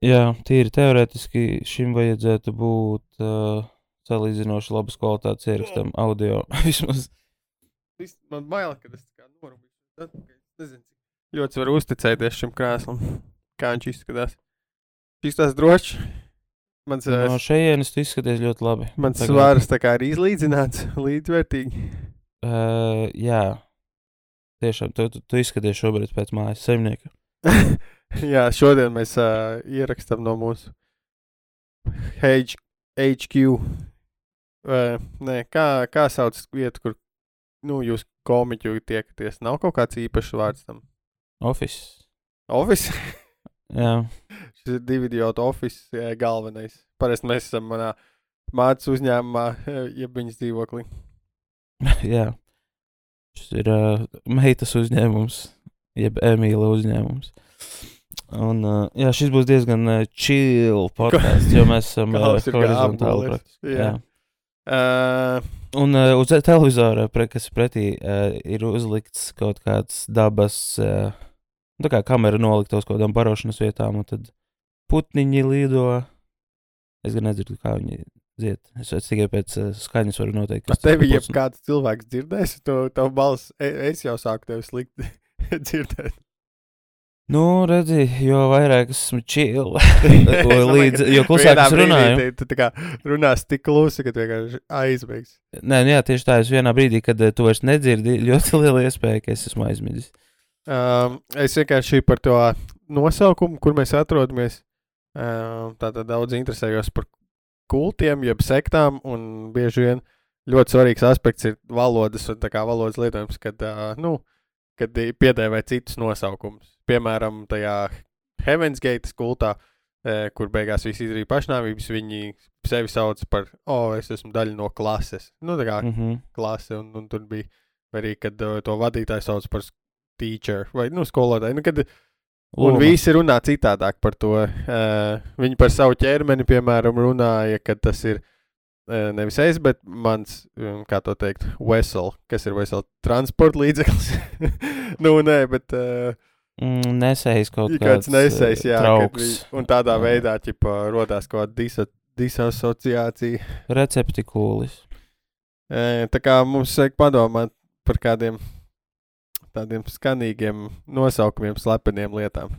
Jā, tīri teorētiski šim vajadzētu būt uh, salīdzinoši labas kvalitātes ierakstam audio. Vismaz. Vis- Man bail, ka es tā kā es nezinu, cik ļoti var uzticēties šim krēslam. Kā viņš izskatās. Šis tas drošs. Mans, No šejienes izskaties ļoti labi. mans Tagad- svārs tā kā ir izlīdzināts, līdzvērtīgi. Uh, jā, tiešām tu, tu, tu izskaties šobrīd pēc mājas saimnieka. Jā, šodien mēs uh, ierakstām no mūsu H HQ. Uh, nē, kā, kā sauc vietu, kur nu, jūs komiķu tiekaties? Nav kaut kāds īpašs vārds tam. Office. Office. Jā, Šis ir divu idiotu jā, galvenais. Parasti mēs esam manā mācības uzņēmumā, jeb viņas dzīvoklī. jā. Šis ir uh, meitas uzņēmums, jeb Emīla uzņēmums. Un, uh, jā, šis būs diezgan uh, chill podkāsts, jo mēs esam uh, kā horizontāli. Jā. Uh, Un uh, uz televizora, pre, kas ir pretī, uh, ir uzlikts kaut kāds dabas, uh, tā kā kamera nolikta uz kaut kādām barošanas vietām, un tad putniņi lido. Es gan nedzirdu, kā viņi dzied. Es, es tikai pēc uh, skaņas varu noteikt, Ar tas tevi ir jau kāds cilvēks dzirdēs, to tavu balsi. e- Es jau sāku tevi slikti dzirdēt. Nu, redzi, jo vairāk esmu chill. līdz, jo klusāk es runāju. Tu, tu tā kā runās tik klusi, ka vienkārši aizbēgs. Nē, nu jā, tieši tā, es vienā brīdī, kad eh, tu vairs nedzirdi, ļoti liela iespēja, ka es esmu aizmidzis. Um, es vienkārši par to nosaukumu, kur mēs atrodamies. Um, tātad daudz interesējos par kultiem, jeb sektām, un bieži vien ļoti svarīgs aspekts ir valodas un tā kā valodas lietojums, kad, uh, nu, kad piedēvē citus nosaukumus. Piemēram, tajā Heaven's Gate kultā, eh, kur beigās visi izdarīja pašnāvības, viņi sevi sauc par, o, oh, es esmu daļa no klases. Nu, tā kā Mm -hmm. klase, un, un tur bija arī, kad uh, to vadītāju sauc par teacher vai nu, skolotāju. Nu, kad, un visi runā citādāk par to. Uh, viņi par savu ķermeni, piemēram, runāja, ka tas ir uh, nevis es, bet mans, um, kā to teikt, vessel, kas ir vesels transporta līdzeklis. nu, nē, bet. Uh, Mm, nesējis kaut kāds, kāds nesējis, eh, jā, kad trauks. vi- un tādā Jā. veidā ķipa, rodās kaut kāda disa, disasociācija. Receptikūlis. E, Tā kā mums vajag padomāt par kādiem tādiem skanīgiem nosaukumiem, slepeniem lietām.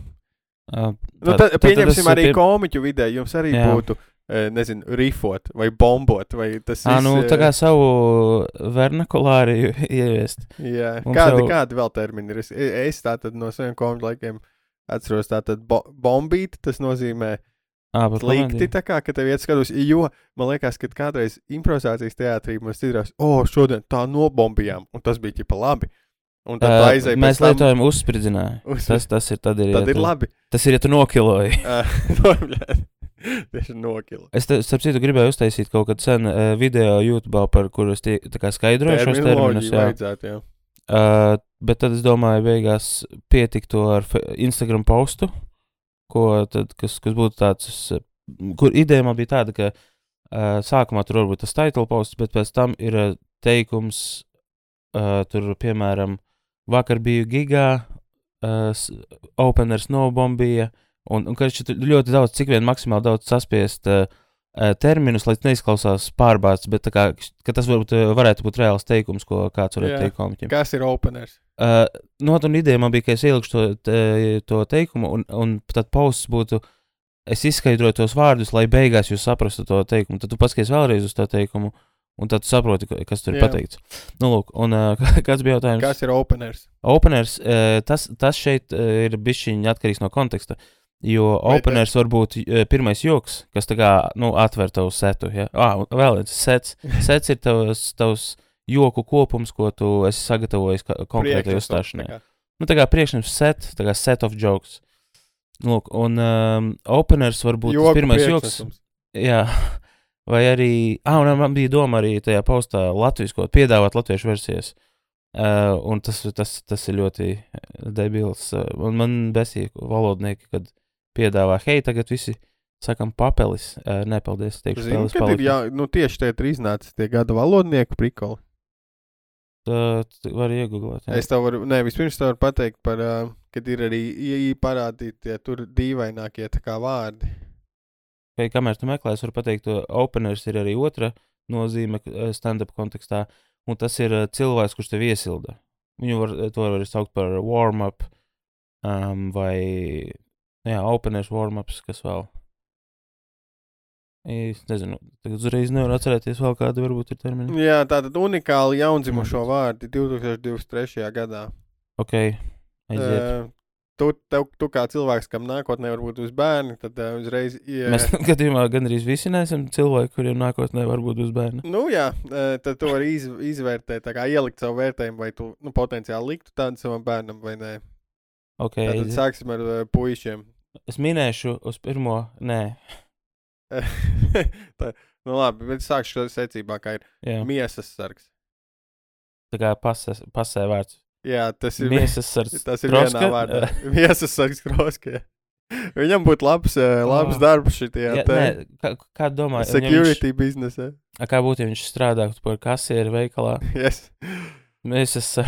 Uh, Nu, tad, pieņemsim arī komiķu vidē, jums arī Jā. Būtu, e, nezinu, rifot vai bombot, vai tas viss, nu, e, tā kā savu vernakulāri ieviest. Jā, mums kādi, jau- kādi vēl termini ir? Es, es tātad no saviem komiķu laikiem atceros, tātad bo, bombīt, tas nozīmē par slikti, tā kā, tev iet skatos, jo man liekas, ka kādreiz improvizācijas teātrī mēs citros, o, oh, šodien tā nobombījām, un tas bija ķipa labi. Un tad Uh, aizēja mēs tam lietojam uzspridzinājumu. uz- Tas, tas ir tad, ir, Tad ja ir tu, labi. tas ir, ja tu nokiloji. Tieši nokila. Es, te, starp citu, gribēju uztaisīt kaut kādu senu uh, video YouTube, par kuru es tie, tā kā skaidroju šos terminus. Jā. vajadzētu, jā. Uh, bet tad es domāju, beigās pietiktu ar Instagram postu, tad, kas, kas būtu tāds, uh, kur ideja man bija tāda, ka uh, sākumā tur varbūt tas title posts, bet pēc tam ir uh, teikums, uh, tur piemēram, vakar biju gigā, uh, s- openers nobombīja, un, un ka viņš ļoti daudz, cik vien maksimāli daudz saspiest uh, uh, terminus, lai tas neizklausās pārbāzts, bet kā, tas varbūt uh, varētu būt reāls teikums, ko kāds varētu Jā. teikt komiķim. Kas ir openers? Uh, no tā ideja man bija, ka es ielikšu to, te, to teikumu, un, un tad posts būtu, es izskaidroju tos vārdus, lai beigās jūs saprastu to teikumu. Tad tu paskaties vēlreiz uz to teikumu, un tad saproti, ka- kas tur ir Jā. pateikts. Nu, lūk, un uh, kāds bija jautājums? Kas ir openers? Openers, uh, tas, tas šeit uh, ir bišķiņi atkarīgs no konteksta. Jo openers var būt uh, pirmais joks, kas tā kā nu, atver tavu setu. Ja? Ah, vēl viens sets. Sets ir tavs, tavs joku kopums, ko tu esi sagatavojis konkrētai uzstāšanai. Nu, tā kā priekšnesis set, tā kā set of jokes. Lūk, un um, openers var būt Joku pirmais joks. Jā, vai arī. Ah, un man bija doma arī tajā postā latviešu, ko piedāvāt latviešu versijas. Uh, un tas, tas, tas ir ļoti debils. Uh, man besīja valodnieki, kad piedāvā, hei, tagad visi sakam papelis. Uh, nepaldies, teikšu, Zini, spēles palikums. jā, nu tieši tie ir iznācis tie gada valodnieku prikoli. Tā, iegooglēt. jā. Es tev varu, nē, vispirms tev varu pateikt par uh, kad ir arī parādīti tie tur dīvainākie vārdi. Vai kamēr tu meklē, es varu pateikt, ka openers ir arī otra nozīme stand-up kontekstā, un tas ir cilvēks, kurš tev iesilda. Viņu var, to var saukt par warm-up um, vai jā, openers warm-ups, kas vēl. Es nezinu, tagad uzreiz nevaru atcerēties vēl kādu varbūt ir termini. Jā, tātad unikāli jaundzimušo vārdi 2023. gadā. Ok, aiziet. Uh, tu, tev, tu kā cilvēks, kam nākotnē varbūt būs bērni, tad uh, uzreiz. Ja, Mēs gadījumā gandrīz visi neesam cilvēki, kuriem nākotnē varbūt būs bērni. Nu, jā, uh, tad tu vari iz, izvērtēt, tā kā ielikt savu vērtējumu, vai tu nu, potenciāli liktu tādu savam bērnam vai nē. Ok, Tad aiziet. sāksim ar uh, puišiem. es minēšu uz pirmo, nē, tā, nu, labi, bet sākšu šo secībā, kā ir jā, miesas sargs. tā kā pasē, pasē vārds. Jā, tas ir Miesas sargs. Tas ir Kroska? vienā vārdā. Miesas sargs kroskē. Viņam būtu labs, uh, labs Oh. darbs šitajā Jā, te nē, kā, kā domā, security biznesē. Viņš, kā būtu, ja viņš strādātu par kasieru veikalā? Yes. Mēs esam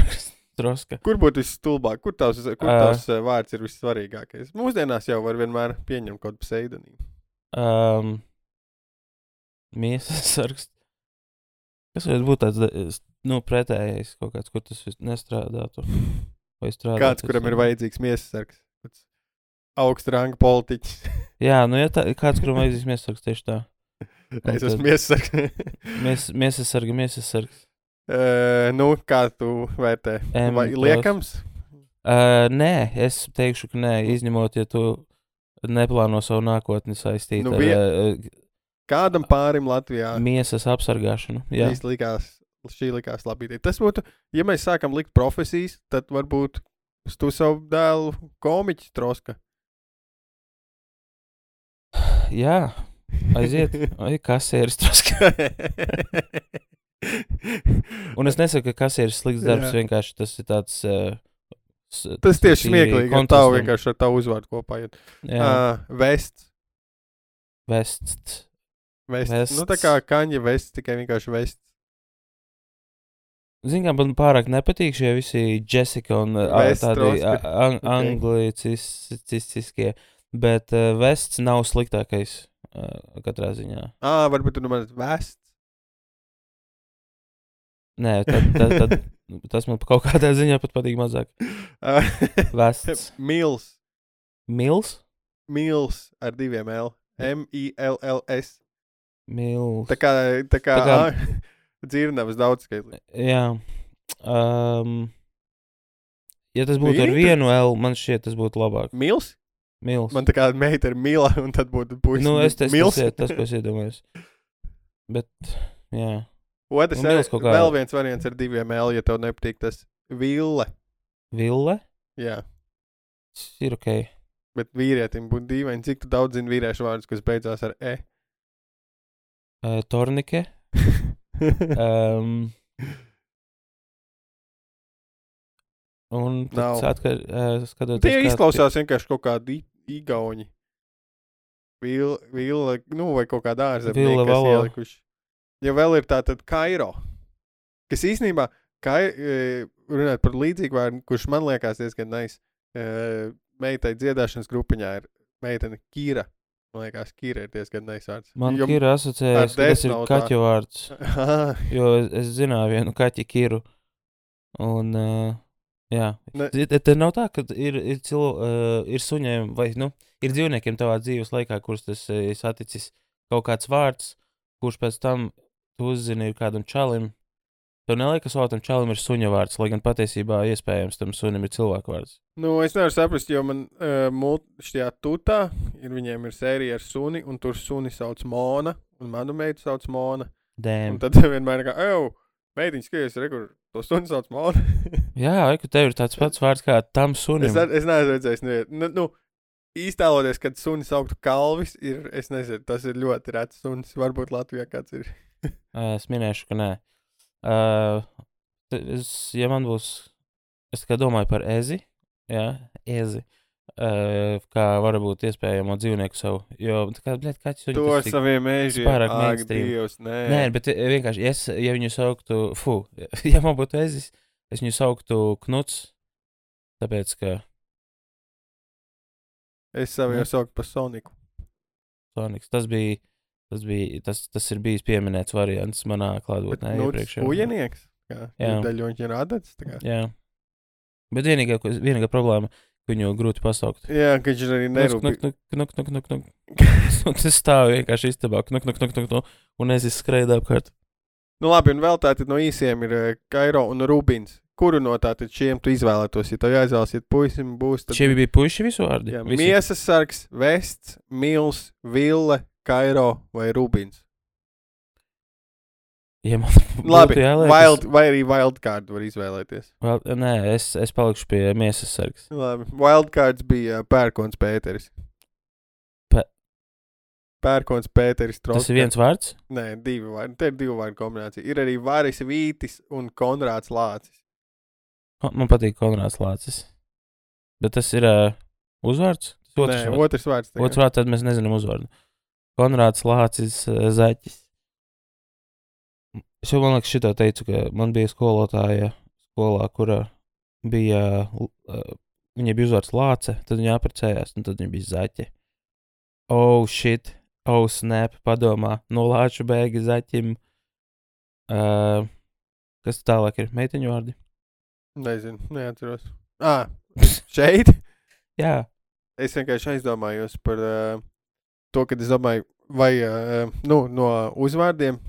troska. Kur būtu visstulbāk? Kur tavs, kur tavs uh, vārds ir vissvarīgākais? Mūsdienās jau var vienmēr pieņemt kaut kādu pseidonīmu. Um, Miesas sargs. Kas varētu būt tāds, nu, pretējais kaut kāds, kur tas nestrādātu? Vai strādātu? Kāds, kuram ir vajadzīgs miesas sargs? Augsta ranga politiķis. Jā, nu, ja tā, kāds, kuram vajadzīgs miesas sargs, tieši tā. es tad- esmu miesas sargs. Mies, miesas sarga, miesas sargs. Uh, nu, kā tu vērtē? Em, Vai liekams? Uh, nē, es teikšu, ka nē, izņemot, ja tu neplāno savu nākotni saistīt Nu, nu, ar uh, Kādam pārim Latvijā? miesas apsargāšanu. Jā, Šīs likās, šī likās labi. Tas būtu, ja mēs sākam likt profesijas, tad varbūt tu savu dēlu komiķis troska. jā aiziet. Ai, kasieris troska. Un es nesaku, ka kasieris slikts darbs, Jā. vienkārši tas ir tāds. Uh, Tas tieši smieklīgi, ka tavu vienkārši ar tavu uzvārdu kopā iet. Uh, vests. vests. Vests. Vests. Nu, tā kā kaņa vests, tikai vienkārši vests. Zinām, man pārāk nepatīk šie visi Jessica un uh, Vests, tādi troski. a- ang Ok. anglicistiskie, bet uh, vests nav sliktākais uh, katrā ziņā. Ā, varbūt tu man vests. Nē, tad, tad, tad, tas man kaut kādā ziņā pat patīk mazāk. Vests. Mils. Mils? Mils ar diviem L. M-I-L-L-S. Mils. Tā kā, tā kā, Tā kā- dzirnavas daudz skaitlī. Jā. Um, ja tas būtu ar Mīti? vienu L, man šķiet, tas būtu labāk. Mils? Mils. Man tā kā meita ir mila, un tad būtu puisis. nu, es tas, tas, tas, ko es iedomājos. Bet, jā. Otrs ir mils kaut kā- vēl viens variants ar diviem L, ja tev nepatīk tas ville. Ville? Jā, Tas ir ok. bet vīrietim būtu dīvaini, cik daudz zini vīriešu vārdus, kas beidzās ar E. Uh, tornike. Um, un tas atkal uh, skatoties. Tie izklausās vienkārši kaut kādi i- igauņi. Vila, nu, vai kaut kāda ārzemnieka, valo. ielikuši. Ja vēl ir tā tad Kairo, kas īstenībā, kai, e, runāt par līdzīgu vārdu, kurš man liekas diezgan nais, e, meitai dziedāšanas grupiņā ir meitene Kīra. Man liekas, Kīra ir diezgan nais vārds. Man Jo- ir asociējies, ka tas ir kaķu vārds. Jo es, es zināju vienu kaķi kiru. Un, uh, jā, Ne- Te- nav tā, ka ir, ir, cilo, uh, ir suņiem vai nu, ir dzīvniekiem tavā dzīves laikā, kurus tas ir saticis kaut kāds vārds, kurš pēc tam tu uzzini kādam čalim. Tev neliekas, ka tam čalim ir suņa vārds, lai gan patiesībā iespējams tam sunim ir cilvēku vārds. Nu, es nevaru saprast, jo man uh, šajā tutā ir viņiem ir sērija ar suni, un tur suni sauc Mona, un manu meitu sauc Mona. Un Dēm. tad vienmēr ir kā, ej, meitiņa, skaties, re, kur to suni sauc Mona. Jā, ka tev ir tāds pats vārds kā tam sunim. es, es neesmu redzējis. Nu, nu, īstēloties, kad suni sauktu kalvis, ir, es nezinu, tas ir ļoti rets sunis. Varbūt Latvijā kāds ir. Ā, Es minēšu, ka nē. Uh, es, ja man būs, es tikai domāju par ezi, jā, ezi, uh, kā var būt iespējamo dzīvnieku savu. Jo, kā, bļēt, kaķis To ar saviem mēžiem. pārāk mainstream. Nē. Nē, bet eh, vienkārši, es, ja viņu sauktu, fu, ja man būtu ezis, es viņu sauktu knuts, tāpēc, ka Es savu jau saucu par Soniku. Sonics. Tas bija. Tas, bija, tas, tas ir bijis pieminēts variants manā klātbūtnē. nu, iepriekšējā. Ujenieks. Daļu viņš ir kā. Jā. Bet vienīgā, vienīgā problēma, ka viņu grūti pasaukt. Jā, ka viņš arī. Un tas stāv vienkārši istabā, knuk, knuk, knuk, knuk, knuk, un es skrēju apkārt. Nu, labi, un vēl tātad no īsiem ir eh, Kairo un Rubins. Kuru no tātad šiem tu izvēlētos? Ja tev jāizvēlas, ja puisim būs, tad Šie bija puiši visu vārdu. Miesas sargs, Vests, Mils, Ville, Kairo vai Rubins. Ja man Labi, būtu jāliek, wild, vai arī Wildcard var izvēlēties. Well, nē, es, es palikšu pie miesas sargs. Labi, Wildcards bija Pērkons Pēteris. Pē- Pērkons Pēteris. Tas Troska. ir viens vārds. Nē, divi vārdi. Te ir divu vārdu kombinācija. Ir arī Vāris Vītis un Konrāds Lācis. Man patīk Konrāds Lācis. Bet tas ir uh, uzvārds. Tas Otrs, Nē, vārds. otrs vārds. tikai. otrs vārds, tad mēs nezinām uzvārdu. Konrāds Lācis uh, Zaķis. Es jau man liekas, šito teicu, ka man bija skolotāja skolā, kurā bija, uh, viņai bija uzvārds Lāce, tad viņa apprecējās, un tad viņa bija Zaķe. Oh, shit! Oh, snap! Padomā, no Lāča bēga Zaķim. Uh, kas tālāk ir? Meiteņu vārdi? Nezinu, neatceros. Ah, šeit? Jā, Es vienkārši aizdomājos par uh, to, ka es domāju, vai uh, nu, no uzvārdiem.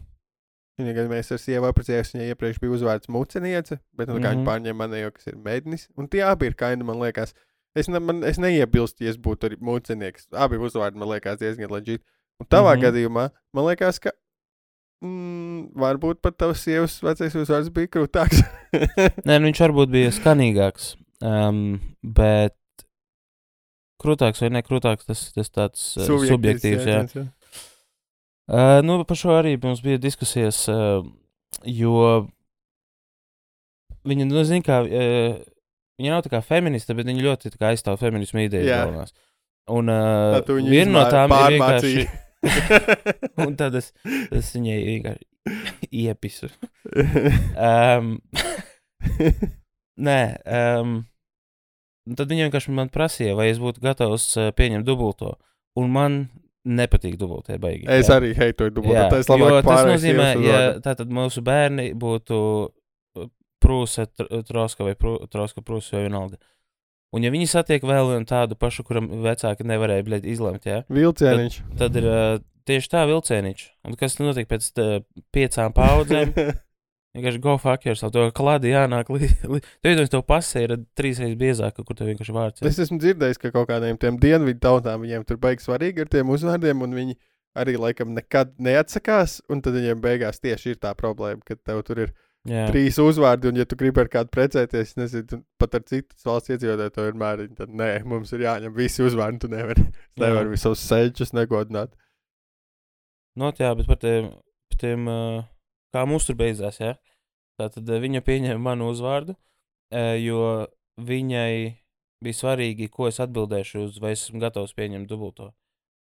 Viņa, kad mēs ar sievu apprecējāmies, viņai iepriekš bija uzvārds muceniece, bet nu, kā Mhm. viņa pārņēma manējo, kas ir mēdnis. Un tie abi ir kaini, man liekas. Es, ne, man, es neiebilstu, ja es būtu arī mucenieks. Abi uzvārdi man liekas diezgan leģitīvi. Un tavā mm Mhm. -hmm. gadījumā man liekas, ka mm, varbūt pat tavs sievas vecais uzvārds bija krūtāks. Nē, nu viņš varbūt bija skanīgāks. Um, bet krūtāks vai nekrūtāks, tas, tas tāds uh, subjektīvs. Jā. jā. Uh, nu, par šo arī mums bija diskusijas, uh, jo viņa, nu, zina, kā, uh, viņa nav tā kā feministe, bet viņa ļoti aizstāv feminismu idejas Jā. galvenās. Un uh, viena no tām ir vienkārši, un tad es, es viņai vienkārši iepisu. Um, nē, um, tad viņa vienkārši man prasīja, vai es būtu gatavs uh, pieņemt dubulto. Un man nepatīk dubultie baigi. Es jā. arī heitoju dubultā. Jā, Tas tas nozīmē, ja tātad mūsu bērni būtu uh, prūsa, tr- troska vai prū, troska prūsa vai vienalga. Un ja viņi satiek vēl vienu tādu pašu, kuram vecāki nevarēja bļaļ, izlemt, jā, Vilcieniņš. tad ir uh, tieši tā vilcieniņš. Un kas notiek pēc tā, piecām paudzēm? Vienkārši go fuck yourself. To klādi jānāk līdzi. Tu iedomājies, tev pasē ir trīs reizes biezāka, kur tev vienkārši vārds ir. es esmu dzirdējis, ka kaut kādiem tiem dienvidu tautām viņiem tur beigas svarīgi ar tiem uzvārdiem, un viņi arī laikam nekad neatsakās, un tad viņiem beigās tieši ir tā problēma, ka tev tur ir Jā, trīs uzvārdi, un ja tu gribi ar kādu precēties, nezinu, pat ar citu valsts iedzīvotāju to ir mērķi, tad nē, mums ir jāņem visi uzvārdi, tu nevari, nevari visus seļķus negodināt. Not, jā bet par tiem, par tiem uh, kā mums tur beidzās, jā. Tātad uh, viņa pieņēma manu uzvārdu, uh, jo viņai bija svarīgi, ko es atbildēšu uz, vai es esmu gatavs pieņemt dubulto.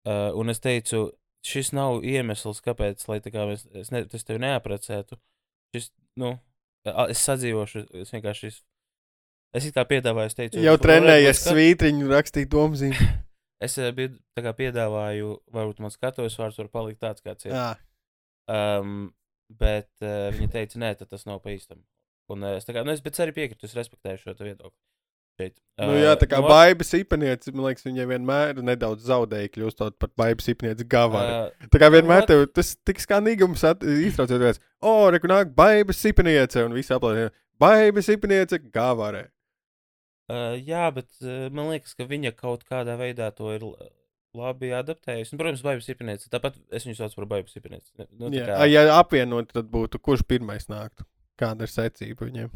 Uh, un es teicu, šis nav iemesls, kāpēc, lai tā kā mēs, es, ne, es tevi neaprecētu. Šis, nu, es sadzīvošu, es vienkārši. Es kā piedāvāju, es teicu, Jau "Varbūt trenējies svītriņu rakstīt domzīmi. Es eh, biju piedāvāju, varbūt mans skatuves vārds var palikt tāds, kāds ir. Jā, Um, bet uh, viņa teica, nē, tas nav pa īstam. Un uh, es kā, nu, es, bet arī piekrītu, es respektēju šo viedokli. Šeit. nu, jā, tā kā no- baibas īpanietis, man liekas, viņai vienmēr nedaudz zaudēja kļūstot par baibas īpanietis gavāru. ā, Tā kā vienmēr What? tev tas tik skanīgums iztraucēties. O, reku nāk baibas īpaniece, un visi aplaudē. Baibas īpaniece gavārē. ā, jā, bet uh, man liekas, ka viņa kaut kādā veidā to ir labi adaptējusi. Un, protams, baigts īpatnēts. Tāpat es viņu saucu par baigts īpatnēts. Nu, tā Jā, kā, ja apvienot, tad būtu kurš pirmais nāktu? Kāda ir secība viņiem?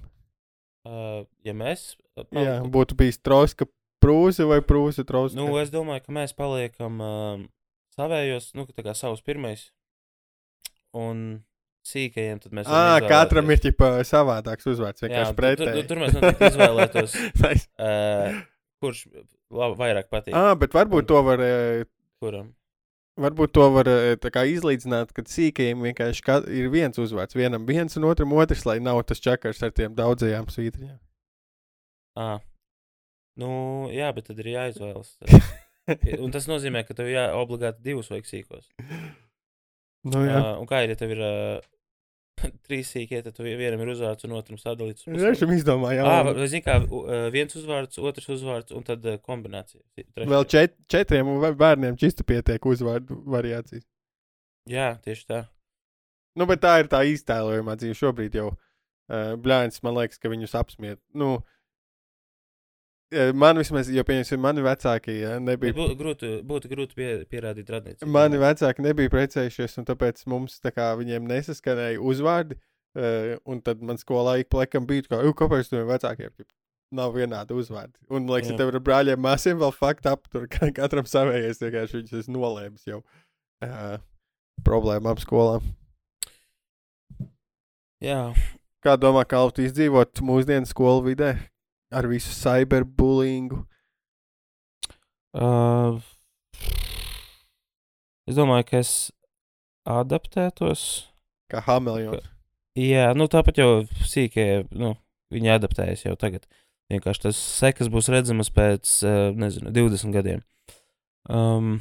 ā, ja mēs. ā, Jā, būtu bijis troska prūze vai prūze troska. Nu, es domāju, ka mēs paliekam uh, savējos, nu, tā kā savs pirmais. Un sīkajiem tad mēs. Ā, katram ir ķipa savādāks uzvārds. Vienkārši tur, tur, pretēji. tur mēs noteikti izvēlētos, uh, kurš lab, vairāk patīk. Ā, bet varbūt to var. Kuram? Varbūt to var kā izlīdzināt, kad sīkajiem vienkārši ka- ir viens uzvārds. Vienam viens un otram otrs, lai nav tas čakars ar tiem daudzajām svītriņām. À. Nu, jā, bet tad ir jāizvēlas. Un tas nozīmē, ka tev jā, obligāti divus vajag sīkos. nu, jā. Uh, un kā ir, ja tev ir uh, trīs sīkie, tad vienam ir uzvārds un otram sadalīts. Es izdomājis, Ah, jā. vai zini, kā uh, viens uzvārds, otrs uzvārds un tad uh, kombinācija. Trešais. Vēl čet, četriem bērniem čista pietiek uzvārdu variācijas. Jā, tieši tā. Nu, bet tā ir tā iztēlojumā dzīve šobrīd jau. Uh, Blēņas, man liekas, ka viņus apsmiet. Nu, eh, man vismaz, jo, pieņemsim, mani vecāki ja, nebija. Būtu grūti, būtu grūti pie, pierādīt radniecību. Mani vecāki nebija precējušies, un tāpēc mums tā kā viņiem nesaskanēja uzvārdi. Uh, un tad man skolā ik plekam bija, kā, "Ej, kāpēc tam vecākiem nav vienādi uzvārdi. Un, man liekas, ja tev ir brāļiem, māsiem vēl fakti ap, tur ka- katram savējais, vienkārši viņus es nolēmu jau uh, problēmām skolām. Jā, Kā domā, kā Latvijas izdzīvot mūsdienu skolu vidē ar visu cyberbullyingu? uh, es domāju, ka es adaptētos. Kā Hamiltons. Jā, nu tāpat jau sīkie, nu, viņi adaptējas jau tagad. Vienkārši tas sekas būs redzamas pēc, uh, nezinu, 20 gadiem. Um,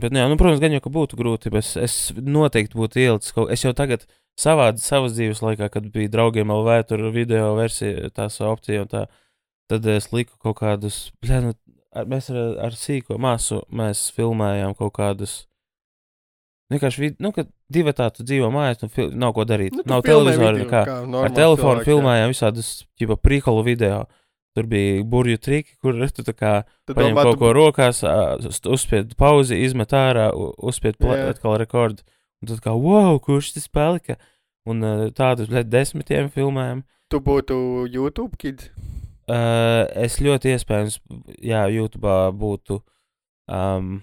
bet, jā, nu, protams, gan jau, ka būtu grūti, bet es, es noteikti būtu ielicis kaut Es jau tagad savā, savas dzīves laikā, kad bija draugiem LV, tur video versija, tās opcija un tā, tad es liku kaut kādus, bļā, nu, ar, mēs ar, ar sīko māsu, mēs filmējām kaut kādus, vienkārši, nu, kad divi tādu dzīvo mājās, nu, fil, nav ko darīt, Nu, nav televizora nekā. kā Ar telefonu cilvēks, jā. filmējām visādus, tipo, prikolu video. Tur bija burbuļu triki, kur tu tā kā Tad paņem domā, kaut tu- ko rokās, uzspied pauzi, izmet ārā, uzspied Jā. atkal rekordu. Un tad kā, wow, kurš tas palika? Un ā, tādus, bļet, desmitiem filmējām. Tu būtu YouTube kids. Uh, es ļoti iespējams, jā, YouTube būtu. Um,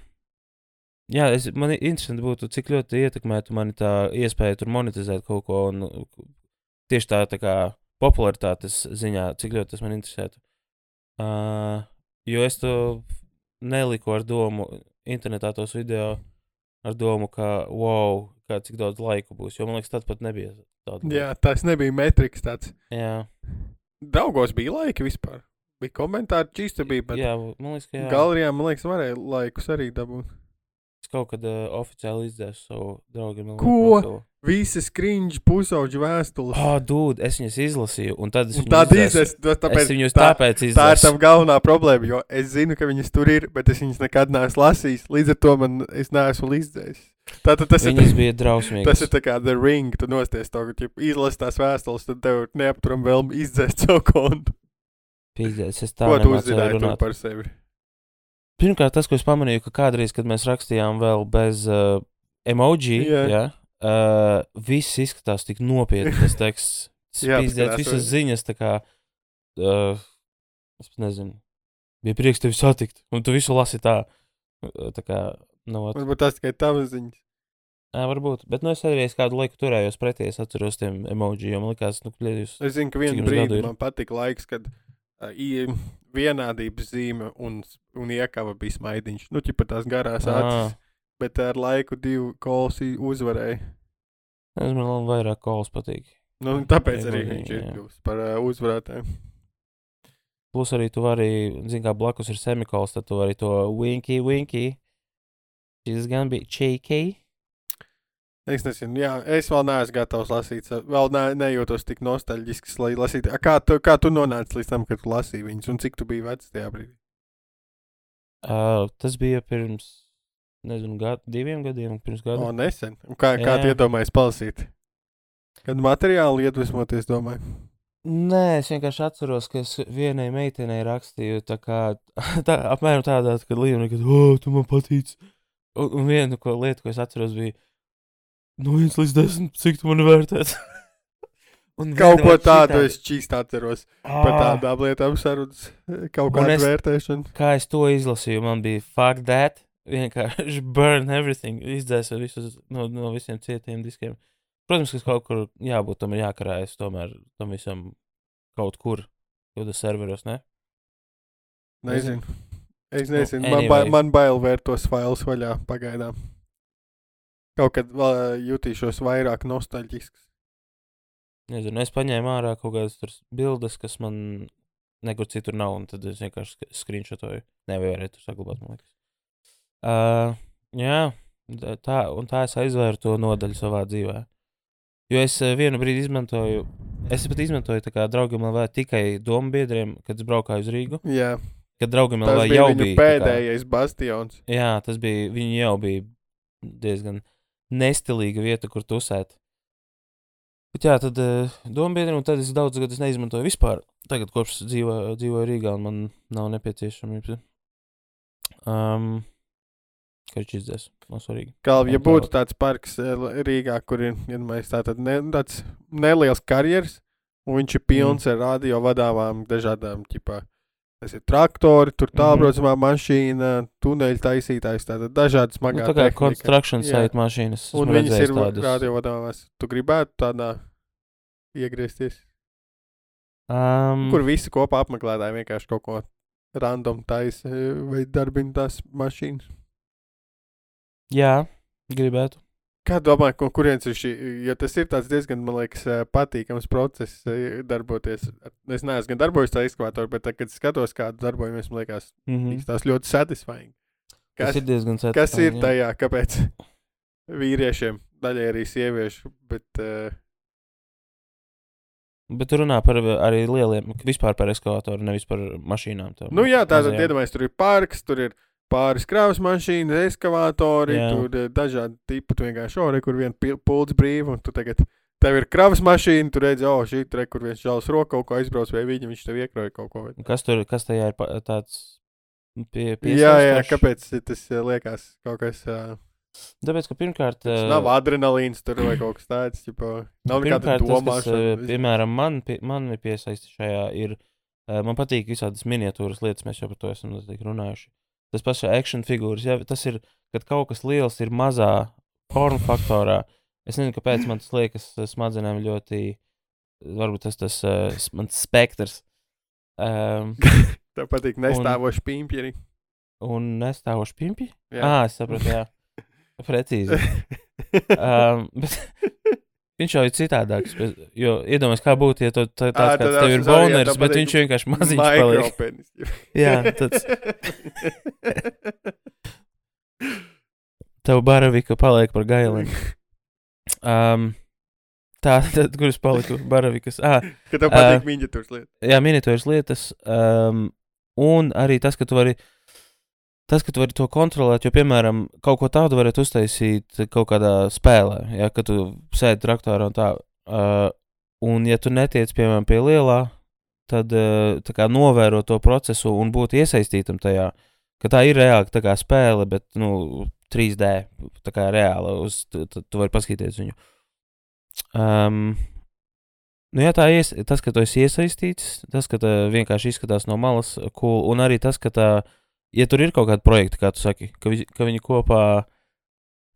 jā, es, man interesanti būtu, cik ļoti ietekmētu mani tā iespēja tur monetizēt kaut ko. Un, uh, tieši tā, tā kā popularitātes ziņā, cik ļoti tas man interesētu. Uh, jo es to neliku ar domu, internetā tos video ar domu, ka, wow, kā cik daudz laiku būs. Jo man liekas, tad pat nebija tāda. Jā, tas nebija metriks tāds. jā, Draugos bija laiki vispār. Bija komentāri, čīsta bija, bet jā, man liekas, ka jā. galerijā, man liekas, varēja laikus arī dabūt. Es kaut kad uh, oficiāli izdzēsu savu draugu. Ko? liekas, Visas krīņš pusauģu vēstules. Ah, dūd, es viņas izlasīju, un tad es Un Tāda izdzēsu. izsaka, Es tāpēc viņus tā, tāpēc tā ir tā galvenā problēma, jo es zinu, ka viņas tur ir, bet es viņas nekad neesmu lasījis. Līdz ar to man es neesmu izdzējis. Tātad tas ir. Viņas bija drausmīgas. Tas ir kā The Ring, tu nosties to, ka izlasi tās vēstules, tad tev neapturam vēlmi izdzēst savu kontu. Pīzdēs, es tā Ko tu uzzināji runāt. par sevi? Pirmkārt, tas, ko es pamanīju, ka kādreiz, kad mēs rakstījām vēl bez uh, emoji, yeah. ja, uh, viss izskatās tik nopietni. Tas teksts, paskatās, visas ziņas, tā kā, uh, es nezinu, bija prieks tevi satikt, un tu visu lasi tā, tā kā, nu, ot. Varbūt tas tikai tavas ziņas. Jā, varbūt. Bet nu, es arī es kādu laiku turējos pretī. Es atceros tiem emoji, jo man liekas, nu, pļēdījus. Es zinu, ka vienā brīdī man patika laiks, kad uh, vienādības zīme un, un iekava bija smaidiņš. Nu, ķipa tās garās acis. Bet ar laiku divu kolsi uzvarēja. Es man vairāk kols patīk. Nu, tāpēc arī viņš ir kļuvis par uh, uzvarētāju. Plus arī tu vari, zini, kā blakus ir semikols, tad tu vari to winky, winky. Šis gan bija cheeky. Es nezinu, jā, es vēl neesmu gatavs lasīt. Vēl ne, nejūtos tik nostalģisks, lai lasītu. A, Kā tu, kā tu nonāci līdz tam, kad lasīji viņus, un cik tu biji vecs tajā brīdī? Uh, tas bija pirms, nezinu, gadu, diviem gadiem, pirms gada. nesen. Un kā, kā tu iedomājies palasīt? Kad materiāli iedvesmoties, domāju. Nē, es vienkārši atceros, ka es vienai meitenei rakstīju, tā kā tā, apmēram tādā, ka Līna, ka, oh, tu man patīc. Un, un viena ko, lieta, ko es atceros, bija, no 1 līdz 10, cik tu man vērtēsi. Un Kaut ko tādu es čīst atceros. Par Ā, tādām lietām sarunas, kaut kādu vērtēšanu. Kā es to izlasīju, man bija fuck that. Vienkārši burn everything. Izdzēsu visus no, no visiem cietiem diskiem. Protams, ka kaut kur jābūt tam ir jākarājas tomēr tam visam kaut kur. Kaut kādos serveros, ne? Nezinu. Es Nu, nezinu, man, ba anyway. man bail vērt tos failus vaļā pagaidām. Kaut kad vēl jutīšos vairāk nostalģisks. Nezinu, es paņēmu ārā kaut kādas tur bildes, kas man nekur citur nav, un tad es vienkārši sk- screenshotoju. Nevarēju tur saglabāt, man liekas. Uh, jā, tā, un tā es aizvēru to nodaļu savā dzīvē. Jo es vienu brīdi izmantoju, es pat izmantoju tā kā draugam LV tikai domu biedriem, kad es braukāju uz Rīgu. Jā, Kad draugam tas LV bija jau bija. tā kā- pēdējais bastions. Jā, tas bija. Viņi jau bija diezgan nestilīga vieta, kur tusēt. Bet jā, tad uh, dombiedri, un tad es daudz gadus neizmantoju vispār. Tagad, kopš dzīvo, dzīvoju Rīgā, man nav nepieciešamības. Um, Viņš izdzēs? Nav svarīgi. Kā ja tā- būtu tāds parks eh, Rīgā, kur ir iedomājies tātad ne, tāds neliels karjeras, un viņš ir pilns Mm. ar radio vadāmām dažādām, ķipā, tas ir traktori, tur tālbraucamā mašīna, tuneļu taisītājs, tātad dažādas Nu, smagās tā kā construction Jā. site mašīnas. Un viņas ir tādas. radio vadāmās. Tu gribētu tādā iegriezties, Um, kur visi kopā apmeklētāji vienkārši kaut ko random taisa eh, vai darbina tās mašīnas. Jā, gribētu. Kā domā, no kurienes ir šī? Jo tas ir tāds diezgan, man liekas, patīkams process darboties. Es neesmu gan darbojies tā ekskavātorā, bet tad, kad skatos, kādu darbojamies, man liekas, Mm -hmm. mm. tas ļoti satisfying. Tas Kas, ir diezgan kas satisfying, ir jā. tajā, kāpēc vīriešiem, daļai arī sieviešu, bet uh, Bet runā par arī lieliem, vispār par ekskavatoru, nevis par mašīnām. tām nu jā, tātad mazajām. iedomājieties, tur ir parks, tur ir pāris kravas mašīnas, ekskavātori, Jā. tur ir dažādi tipi, tu vienkārši ori, kur vien pil- pults brīvi, un tu tagad. Tev ir kravas mašīna, tu redzi, oh, šī tur, kur viens čalis roku kaut ko aizbrauc, vai viņa viņš tev iekroja kaut ko. Un Kas tur, kas tajā ir tāds pie, Jā, jā, kāpēc tas eh, liekas kaut kas. Uh, Tāpēc, ka pirmkārt, tas eh, nav adrenalīns tur vai kaut kas tāds. Ķipa, nav pirmkārt tas, kas, eh, domāšana. piemēram, man, pie, man ir piesaisti šajā, ir, eh, man patīk visādas miniatūras lietas, mēs jau par to esam mazliet runājuši. Tas pats action figūras, ja tas ir, kad kaut kas liels ir mazā formu faktorā. Es nezinu, kāpēc man tas liekas smadzenēm ļoti, varbūt tas tas uh, mans spektrs. Um, Tev patīk nestāvoši pimpjeri. un nestāvoši pimpi? Jā. Ah, es saprotu, jā. Precīzi. Um, bet viņš jau ir citādāks. Jo iedomājieties, kā būtu, ja tu, tā, tāds tad kāds tev ir boners, bet viņš vienkārši maziņš paliek. Jā, tāds tev baravika paliek par gailiem. Um, tā, tad, kur es paliku? Baravikas. Ah, Ka tev patīk miniatūras lietas. jā, miniatūras lietas. Um, un arī tas, ka tu vari. Tas, ka tu vari to kontrolēt, jo, piemēram, kaut ko tādu varētu uztaisīt kaut kādā spēlē, ja, kad tu sēdi traktorā un tā. Uh, un, ja tu netiec, piemēram, pie lielā, tad uh, tā kā novēro to procesu un būt iesaistītam tajā, ka tā ir reāli tā kā spēle, bet, nu, 3D, tā kā reāli, uz, tu, tu, tu vari paskatīties viņu. Um, Nu, jā, tā ir tas, ka tu esi iesaistīts, tas, ka tā vienkārši izskatās no malas, cool, un arī tas, ka tā, ja tur ir kaut kāda projekta, kā tu saki, ka, vi, ka viņi kopā,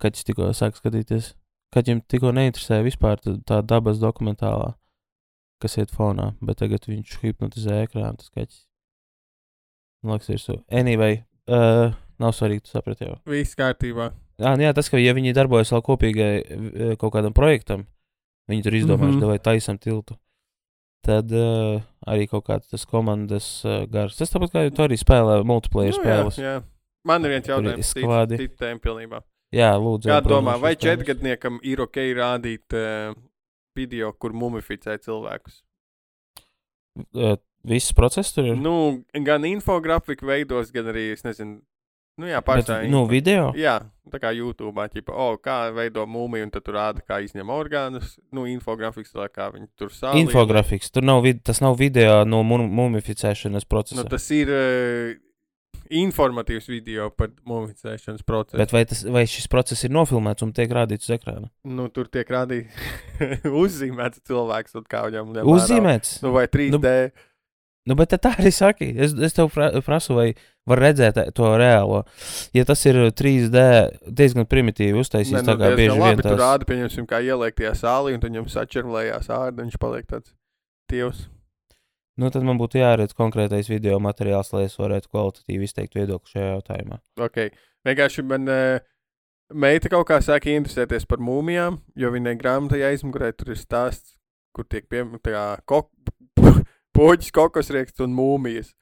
kad viņš tikko sāk skatīties, kad viņam tikko neinteresēja vispār tā, dabas dokumentālā, kas iet fonā, bet tagad viņš hipnotizē ekrānu, tas kaķis. Man liekas, ir so. Anyway, uh, nav svarīgi, tu saprati jau. Viss kārtībā. Jā, nu jā, tas, ka ja viņi darbojas vēl kopīgai eh, kaut kādam projektam, viņi tur izdomājuši, mm -hmm. vai taisam tiltu, tad uh, arī kaut kāds tas komandas uh, gars. Tas tāpat kā tu arī spēlē multiplayer Nu, spēles. jā, jā. Man ir viens ir jautājums. skvādi. Cita tēma pilnībā. Jā, lūdzu. Kā domā, vai četrgadniekam ir ok rādīt uh, video, kur mumificē cilvēkus? Uh, Viss process tur ir. Nu, gan infografiku veidos, gan arī, es nezinu, nu jā, pašā. nu, video. Jā, tā kā YouTube, ķipa, oh, kā veido mūmiju, un tad tur rāda, kā izņem orgānus. Nu, infografiks, vai kā viņi tur sāla. Infografiks. Tur nav, vid tas nav video no mu- mumificēšanas procesa. Nu, tas ir uh, informatīvs video par mumificēšanas procesu. Bet vai, tas, vai šis process ir nofilmēts un tiek rādīts uz ekrāna? Nu, tur tiek rādīts uzzīmēts cilvēks, un kā viņam vērā. Uzzīmēts. Nu, vai 3D. Nu, bet tā arī saki. Es, es tev pra, prasu, vai var redzēt to reālo. Ja tas ir 3D, diezgan primitīvi uztaisīts, Nē, tā nu, kā bieži vien tur tās rāda, pieņemsim, kā ieliek tajā sālī, un tad viņam sačerlējās ārda, viņš paliek tāds tievs. Nu, tad man būtu jāredz konkrētais video materiāls, lai es varētu kvalitatīvi izteikt viedokli šajā jautājumā. Ok, vienkārši man uh, meita kaut kā sāka interesēties par mūmijām, jo viņai grāmatai aizmugurē tur ir stāsts, kur tiek pieminēta poģis, kokosrieksts un mūmijas.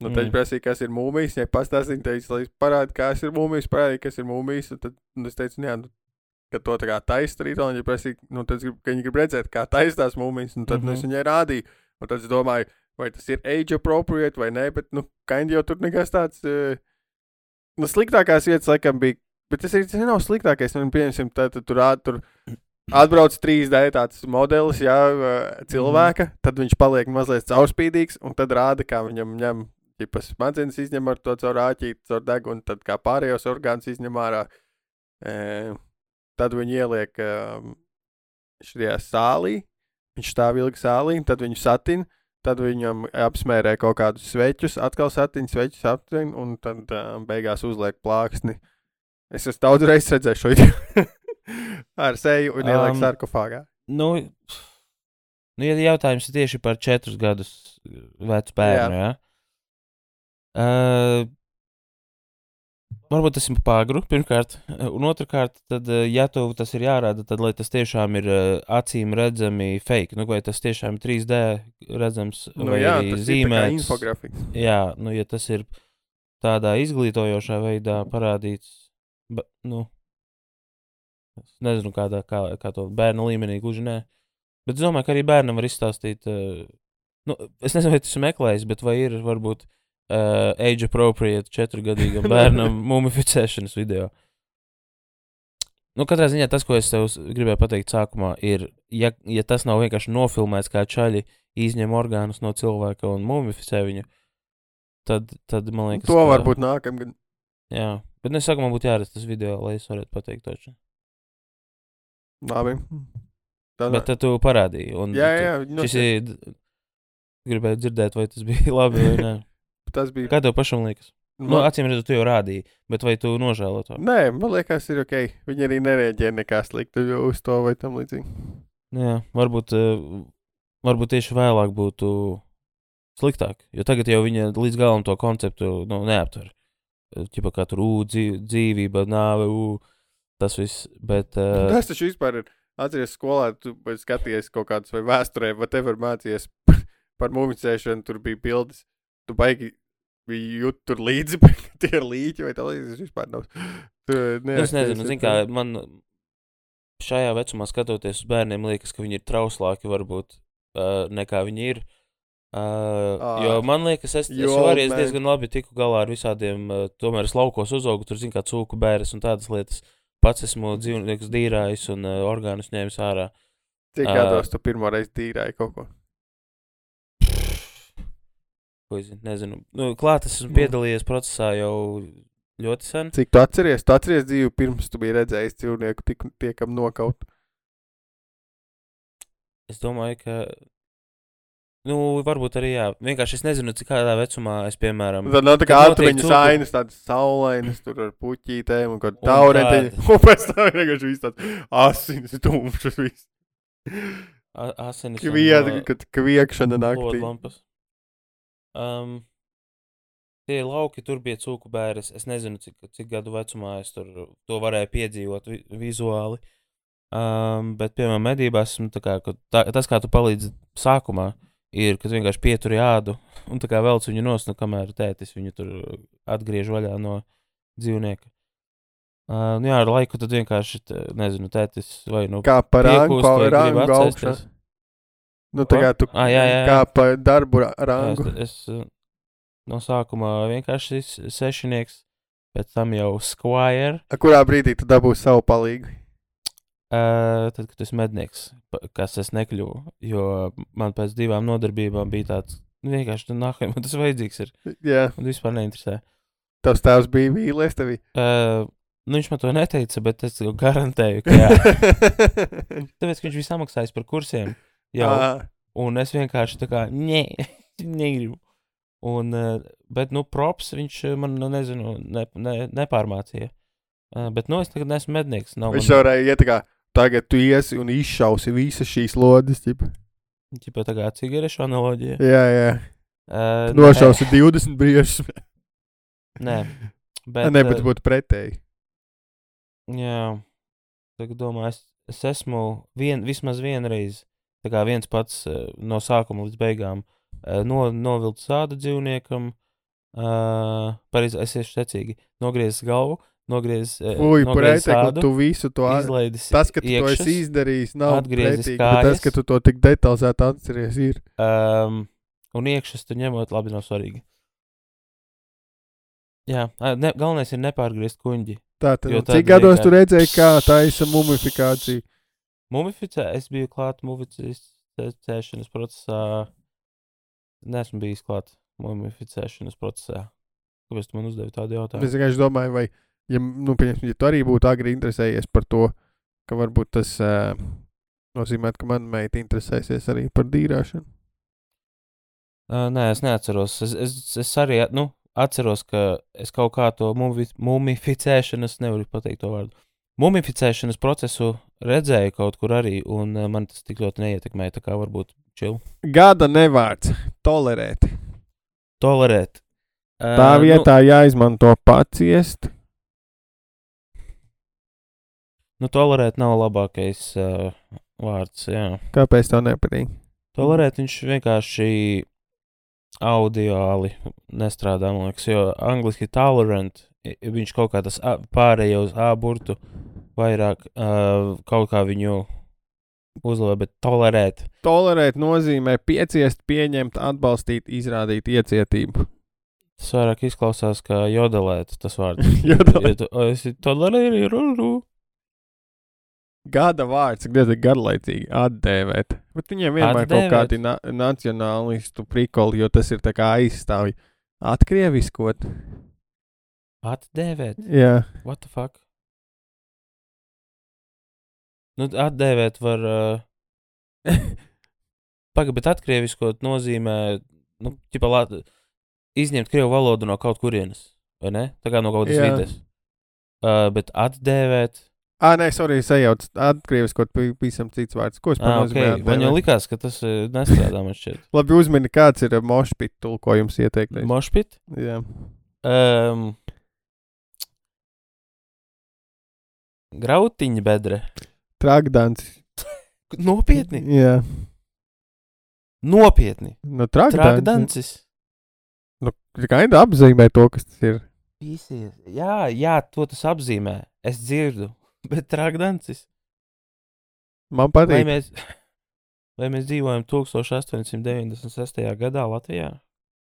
Nu, tad Mm. prasīja, kas ir mūmijas. Ja pastāstīja, teica, lai parāda, kas ir mūmijas, parādīja, kas ir mūmijas. Tad un es teicu, jā, nu, ka to tā kā taisa arī. Un viņa prasīja, nu, tad ka viņi grib redzēt, kā taisās mūmijas. Un tad mm -hmm. Mhm. es viņai rādīju. Un tad es domāju, vai tas ir age appropriate vai nē, bet, nu, kind jau tur nekas tāds. Uh, nu, sliktākās vietas, laikam, bija. Bet tas arī tas nav sliktākais. Nu, pieņemsim, tad, tad tur rāda. Atbrauc 3D tāds modelis, jā, cilvēka, mm. tad viņš paliek mazliet caurspīdīgs, un tad rāda, kā viņam ņem ģipa smadzenes izņem ar to caur āķīti, caur degunu, tad kā pārējos orgānus izņem ārā. E, tad viņi ieliek e, šajā sālī, viņš stāv ilgi sālī, tad viņu satin, tad viņam apsmērē kaut kādus sveķus, atkal satin, sveķus aptin, un tad e, beigās uzliek plāksni. Es esmu daudz reizes redzējis šo video ar seju un ieliek Um, sarkofāgā. Nu, nu, ja jautājums ir tieši par četrus gadus vecu bērnu, jā. Uh, varbūt tas ir pāri, pirmkārt, un otrkārt, tad, eh, ja tev tas ir jārāda, tad lai tas tiešām ir uh, acīm redzami fake, nu, vai tas tiešām ir 3D redzams, Nu, vai jā, arī zīmēts. infografiks. Jā, nu, ja tas ir tādā izglītojošā veidā parādīts, ba, nu, es nezinu, kādā, kā, kā to bērnu līmenī gluži nē. Bet es domāju, ka arī bērnam var izstāstīt, uh, nu, es nezinu, vai tas ir meklējis, bet vai ir varbūt uh, age appropriate četrgadīgam bērnam mumificēšanas video. Nu, katrā ziņā tas, ko es tev gribēju pateikt sākumā, ir, ja, ja tas nav vienkārši nofilmēts, kā čaļi izņem orgānus no cilvēka un mumificē viņu, tad, tad man liekas, To ka- varbūt nākamgad. Jā, bet nu, es saku, man būtu jāredz tas video, lai es varētu pateikt to. Labi. Tā Bet tad tu parādīji. Un jā, tu- jā, nu, Šis ir. Gribēju dzirdēt, vai tas bija labi vai nē. tas bija. Kā tev pašam liekas? Nu, Man- acīm redzot, tu jau rādīji, bet vai tu nožēlo to? Nē, man liekas, ir ok. Viņi arī nereaģē nekā sliktu uz to vai tam līdzīgi. Nu Jā, varbūt, eh, varbūt tieši vēlāk būtu sliktāk. Jo tagad jau viņa līdz galam to konceptu nu, neaptver. Čipa kā tur ū, dzīv- dzīvība, nāve, ū, tas viss. Bet, uh, Tas taču vispār ir. Atceries skolā, tu biji skatījies kaut kādus vai vēsturē, vai tev ir mācījies par mumicēšanu, tur bija bildes. Tu baigi bija jūt tur līdzi, bet tie ir līķi vai tā līdzi. Tas vispār nav. Tu, Nu, es nezinu, zin, kā man šajā vecumā skatoties uz bērniem, liekas, ka viņi ir trauslāki varbūt uh, nekā viņi ir. Uh, Ā, jo man liekas, es, es arī diezgan labi tiku galā ar visādiem, uh, tomēr es laukos uzaugu, tur zinu, kā cūku bērres un tādas lietas. Pats esmu dzīvniekus dīrājis un uh, orgānus ņēmis ārā. Cik ā. gados tu pirmo reizi tīrāji kaut ko? Ko es zinu, nezinu. Nu, klāt esmu Nu. piedalījies procesā jau ļoti sen. Cik tu atceries? Tu atceries dzīvi pirms tu biji redzējis cilvēku tik, tiekam nokaut. Es domāju, ka. Nu, varbūt arī jā. Vienkārši es nezinu, cik kādā vecumā es, piemēram, Tad nav tā kā cūku- ainas, tādas saulainas, tur ar puķītēm un Un taurēteņi. tāda. Un pēc tam vienkārši viss tāds asins, tumšs viss. a- asinis. un, Kviet, ā, kad kviekšana naktī. Lodlampas. Um, tie lauki tur bija cūku bērres. Es nezinu, cik, cik gadu vecumā es tur to varēju piedzīvot vi vizuāli. Um, bet, piemēram, medībās esmu tā kā, tā, tas, kā tu palīdzi sākumā, ir, kad vienkārši pieturi ādu un tā kā velc viņu nost, nu, kamēr tētis viņu tur atgriež vaļā no dzīvnieka. Uh, nu jā, ar laiku tad vienkārši, t- nezinu, tētis vai nu Kā par rangu, vai rangu augšā. Nu, tā kā tu Ah, jā, jā, jā. kā pa darbu ra- Jā, rangu. Es, es uh, no sākuma vienkārši s- sešnieks, pēc tam jau squire. A Kurā brīdī tu dabūsi savu palīgu? Uh, tad, kad es mednieks, kas es nekļuvu, jo man pēc divām nodarbībām bija tāds, nu, vienkārši nu, nākamais, man tas vajadzīgs ir. Jā, Man vispār neinteresē. tavs tēvs bija vīlies tevī. Uh, nu, viņš man to neteica, bet es garantēju, ka jā. Tāpēc, ka viņš bija samaksājis par kursiem jau. Ā, Un es vienkārši tā kā, nē, negribu. Un, bet, nu, props viņš man, nu, nezinu, ne, ne, nepārmācīja. Bet, nu, es tagad neesmu mednieks. Nav Viņš varēja iet tā kā, tagad tu iesi un izšausi visas šīs lodes. Ķipa tā kā cigarešu analoģija. Jā, jā. Uh, Nošausi 20 brīžus. Nē, Bet, ne, bet būtu pretēji. Jā, tagad domāju, es, es esmu vien, vismaz vienreiz, tā kā viens pats no sākuma līdz beigām, no, novilcis ādu dzīvniekam, Uh, Pareizi, es esmu secīgi. Nogriezis galvu, nogriezis uh, Ui, nogriezis ādu, tu visu to izlaidis Tas, ka tu to iekšas, esi izdarījis, nav atgriezis pretīgi, bet tas, ka kājas. tu to tik detalizēti atceries, ir. Um, un iekšas tu ņemot, labi, nav svarīgi. Jā, ne, galvenais ir nepārgriezt kuģi. Nu, tad cik gados tu redzēji, kā taisa mumifikācija? Mumificē, es biju klāt mumificēšanas procesā. Nesmu bijis klāt mumificēšanas procesā. Kāpēc tu man uzdevi tādu jautājumu? Es vienkārši domāju, vai, ja, nu, pieņemsim, ja tu arī būtu agri interesējies par to, ka varbūt tas uh, nozīmē, ka mana meita interesēsies arī par dīrāšanu. Uh, nē, es neatceros. Es, es, es arī nu, atceros, ka es kaut kā to mumi, mumificēšanu, es nevaru pateikt to vārdu. Mumificēšanas procesu redzēju kaut kur arī, un uh, man tas tik ļoti neietekmēja. Tā kā varbūt čili. Gada nevārds - tolerēt. Tolerēt. Uh, Tā vietā jāizmanto paciest. Nu, tolerēt nav labākais uh, vārds. Jā. Kāpēc tev nepatīk? Tolerēt viņš vienkārši audiāli nestrādā, man liekas, jo angliski tolerant, viņš kaut kā tas pārējo uz A burtu vairāk uh, kaut kā viņu uzlabo, bet tolerēt. Tolerēt nozīmē pieciest, pieņemt, atbalstīt, izrādīt iecietību. Tas vairāk izklausās kā jodelēt tas vārds. Jodelēt. Ja tu- o, esi tolerēju, Gada vārds, cik diezgan garlaicīgi atdēvēt. Bet viņiem vienmēr ir kaut kādi na nacionālistu prikoli, jo tas ir tā kā aizstāvji. Atkrieviskot. atdēvēt. Jā, What the fuck? Nu, atdēvēt var. Uh, Pagaid, bet atkrieviskot nozīmē, nu, ķipa, lāt, izņemt krievu valodu no kaut kurienes, vai ne? Tā kā no kaut kādas Jā. vides. Uh, bet atdēvēt. Ah, nē, sorry, sajauc. Atkrieviskot pavisam cits vārds. Ko es Ah, par okay. Man jau likās, ka tas uh, nestrādā man šķiet. Labi, uzmini, kāds ir mošpit tulkojums ieteiktais. Mošpit? Jā. Um, grautiņa bedre. Tragdants. Nopietni. Jā. Nopietni. Nu, tragdants. Tragdancis. Nu, kā ainda apzīmē to, kas tas ir. Pīsies. Jā, jā, to tas apzīmē. Es dzirdu, bet trākdancis. Man Vai patīk. mēs, vai mēs dzīvojam 1896. gadā Latvijā?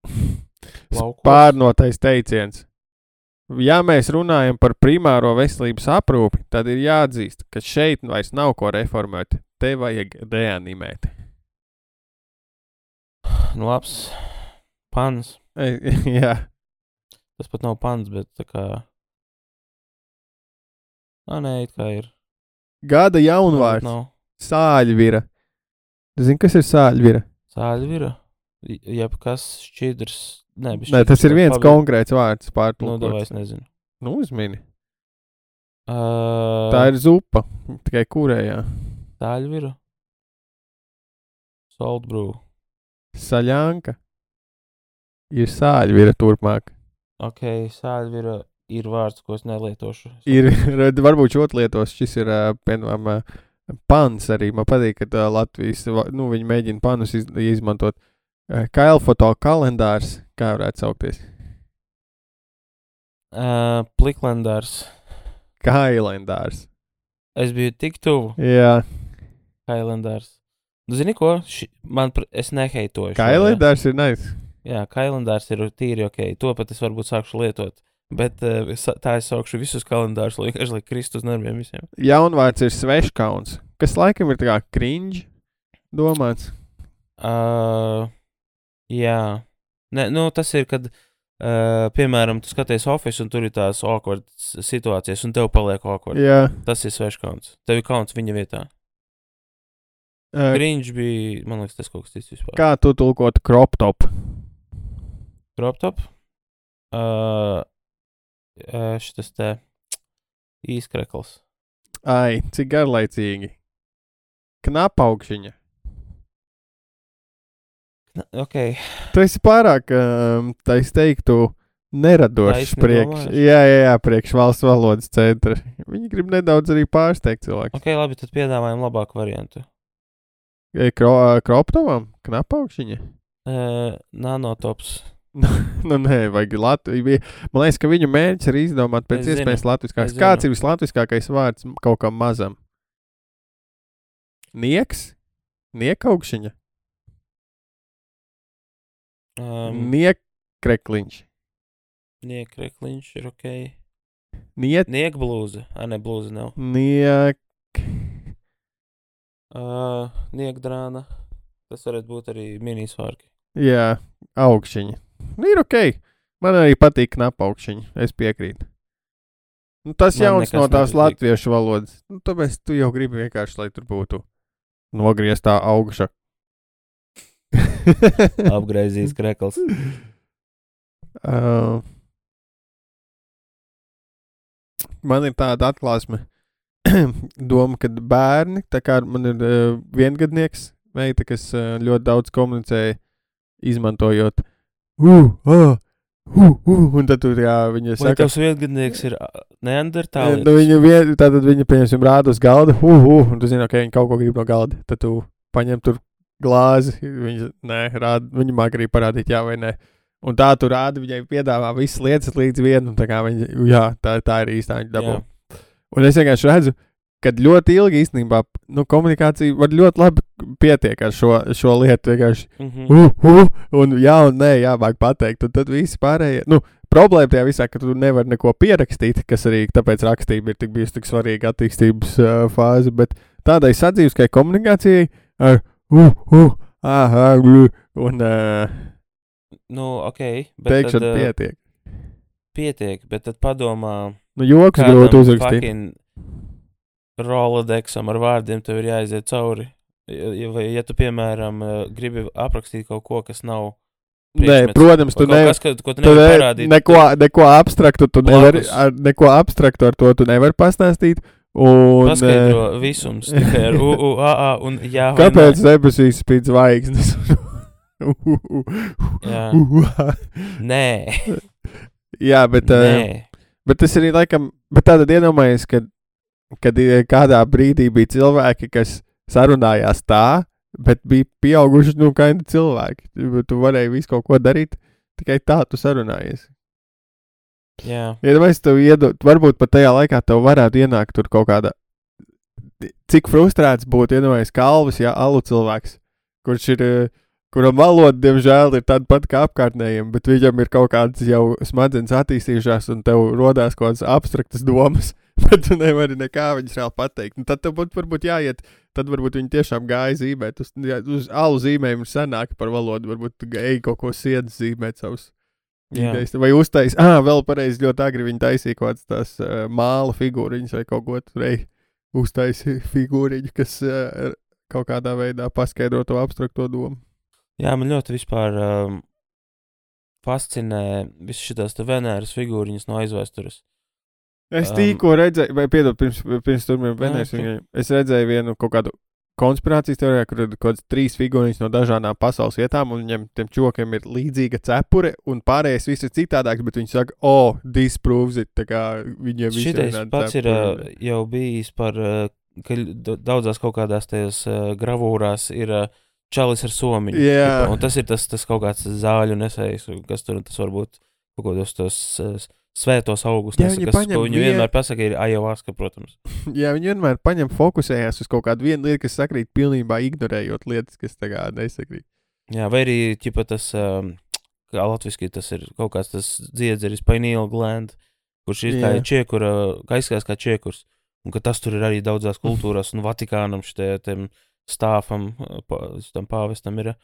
Pārnotais teiciens. Ja mēs runājam par primāro veselības aprūpi, tad ir jāatzīst, ka šeit vairs nav ko reformēt. Te vajag reanimēt. Nu, labs. Pans. Ei, Jā, Tas pat nav pans, bet tā kā. Ah, nē, it kā ir. gada jaunvārds. Nav. Sāļvira. Zini, kas ir sāļvira? Sāļvira. Jeb kas šķidrs. Nē, bet Nē, tas ir šķidrs viens pavi- konkrēts vārds Nu, davai, pārtulkots. es nezinu. Nu, uzmini. Uh, Tā ir zupa, tikai kurējā. Sāļvira. Saltbrū. Saļanka. Ir sāļvira turpmāk. Ok, sāļvira ir vārds, ko es nelietošu. Ir, varbūt šot lietos, šis ir, piemēram, ā, pans arī. Man patīk, ka Latvijas, nu, viņi mēģina panus iz, izmantot. Kailfoto kalendārs, kā varētu saukties. Uh, Pliklandārs. Kailendārs. Es biju tik tuvu. Jā, Kailendārs. Nu, zini ko? Ši, man, es neheitoju. kailendārs ir nice. Jā, kailendārs ir tīri ok. To pat es varbūt sākšu lietot. Bet uh, tā es saukšu visus kalendārus, lai vienkārši lai kristus nerviem visiem. Jaunvārds ir sveškauns, kas laikam ir tā kā cringe domāts. Uh, jā. Nē, nu, tas ir, kad, uh, piemēram, tu skaties oficiālu un tur ir tās awkward situācijas, un tev paliek awkward. Jā. Tas ir sveškauns. Tev ir kauns viņa vietā. Ā, Grīņš bija, man liekas, tas kaut kas cits vispār. Kā tu tulkotu crop top? Crop top. Uh, uh, šis te īskrekls. Ai, cik garlaicīgi. Knapa augšņa. Na, ok, Tu esi pārāk, um, tā es teiktu, neradošs priekš. Jā, jā, jā, priekš valsts valodas centra. Viņi grib nedaudz arī pārsteigt cilvēku. ok, labi, tad piedāvājam labāku variantu. Okay. Kro, kroptovam, knapa augšņa. Uh, nanotops. nu, nē, vajag Latviju. Man liekas, ka viņu mērķis ir izdomāt pēc Es zinu, iespējas latviskāks. es Kāds zinu. ir vislatviskākais vārds kaut kam mazam? Nieks? Niekaugšiņa? Um, Niekrekliņš? Niekrekliņš ir ok. Niet? Niek blūza. Ai, ne, blūza nav. Niek... Uh, Niekdrāna. Tas varētu būt arī minisvārki. Jā, augšņi. Nu, ir ok. Man arī patīk knapa augšņi. Es piekrītu. Nu, tas Man jauns no tās nepatīk. latviešu valodas. Nu, tāpēc tu jau gribi vienkārši, lai tur būtu nogrieztā augša. Apgriezīs krekls. Uh, man ir tāda atklāsme, doma, ka bērni, tā kā man ir uh, viengadnieks, meita, kas uh, ļoti daudz komunicēja, izmantojot, uh, uh, uh, uh, un tad tur, jā, viņa saka, tavs vietgadnieks ir ā, nu, neandertālis? viņa, vien, tātad viņa, pieņemsim, rāda uz galda, uh, uh, un tu zini, ka viņa kaut ko grib no galda, tad tu paņem tur glāzi, viņa, nē, rāda, viņa māk arī parādīt, jā vai nē. Un tā tur rāda, viņai piedāvā visas lietas līdz vienam. Tā kā viņa, jā, tā, tā ir īstā viņa dabū. Jā. Un es vienkārši redzu, ka ļoti ilgi īstenībā nu, komunikācija var ļoti labi pietiek ar šo, šo lietu. Vienkārši, Mhm. uh, uh, un jā, un nē, jāmāk pateikt. Un tad viss pārējie. Nu, Problēma tajā visā, ka tu nevari neko pierakstīt, kas arī tāpēc rakstība ir tik bijusi tik svarīga attīstības uh, fāze. Bet tādai sadzīveskai komunikācijai ar uh, uh, ah, glu, un uh, Nu, ok. Bet teikšana tad, ā, pietiek. pietiek, bet tad padomā, Nu, joks grūti uzrakstīt. Rolodexam ar vārdiem tev ir jāiziet cauri. Ja, vai, ja tu, piemēram, ā, gribi aprakstīt kaut ko, kas nav. Nē, protams, tu nevari. parādīt. neko, neko abstraktu tu nevari, ar, neko abstraktu ar to tu nevari pastāstīt. Un, Paskaidro eh, visums tikai ar u, u, a, a un jā. kāpēc debesīs spīd zvaigznes? Jā. Nē, Jā bet, eh, nē. bet tas arī laikam, bet tātad iedomājies, ka, kad eh, kādā brīdī bija cilvēki, kas sarunājās tā, bet bija pieauguši, nu, kā cilvēki. Tu- varēji visu kaut ko darīt, tikai tā tu sarunājies. Jā, Iedomājieties, tev iedod, varbūt pat tajā laikā tev varētu ienākt tur kaut kāda. Cik frustrēts būtu, iedomājieties, kalvis, ja alu cilvēks, kurš ir, eh, kuram valoda, diemžēl, ir tāda pati kā apkārtnējiem, bet viņam ir kaut kādas jau smadzenes attīstījušās, un tev rodās kaut kādas abstraktas domas, bet tu nevari nekā viņas reāli pateikt. Un tad tev būtu varbūt jāiet, tad varbūt viņi tiešām gāja zīmēt. Uz, uz alu zīmējumu senāk par valodu, varbūt ej kaut ko sienas zīmēt savus. Idejas. Vai uztaisīt, ah, vēl pareizi, ļoti agri viņi taisīja kaut kādas tās uh, māla figūriņas vai kaut ko tādu. Uztaisīja figūriņu, kas uh, kaut kādā veidā paskaidro to abstrakto domu. jā man ļoti vispār um, fascinē visas šīs Venēras figūriņas no aizvēstures. Es Um, tikko redzēju, vai piedod, pirms, pirms tam bija ok. Okay. Es redzēju vienu kaut kādu konspirācijas teorijā, kur ir kaut kādas trīs figūriņas no dažādām pasaules vietām, un viņiem tiem čokiem ir līdzīga cepure, un pārējais viss ir citādāks, bet viņi saka, oh, disproves it. Tā kā viņiem viss Šitais pats ir uh, jau bijis par, uh, ka daudzās kaut kādās tajās uh, gravūrās ir uh, čalis ar somiņu. Tipa, Un tas ir tas, tas kaut kāds zāļu nesējs, kas tur tas varbūt kaut kādos tos uh, svētos augus. Jā, viņi kas, paņem viņi vien- vienmēr pasaka, ir ayahuasca, protams. Jā, viņi vienmēr paņem fokusējās uz kaut kādu vienu lietu, kas sakrīt pilnībā ignorējot lietas, kas kā nesakrīt. Jā, vai arī ķipa tas, um, kā latviski tas ir kaut kāds tas dziedzeris, pineal gland, kurš ir kā čiekura, kā izskatās kā čiekurs. Un ka tas tur ir arī daudzās kultūrās, un Vatikānam stāfam, uh, pa- tam pāvestam ir uh,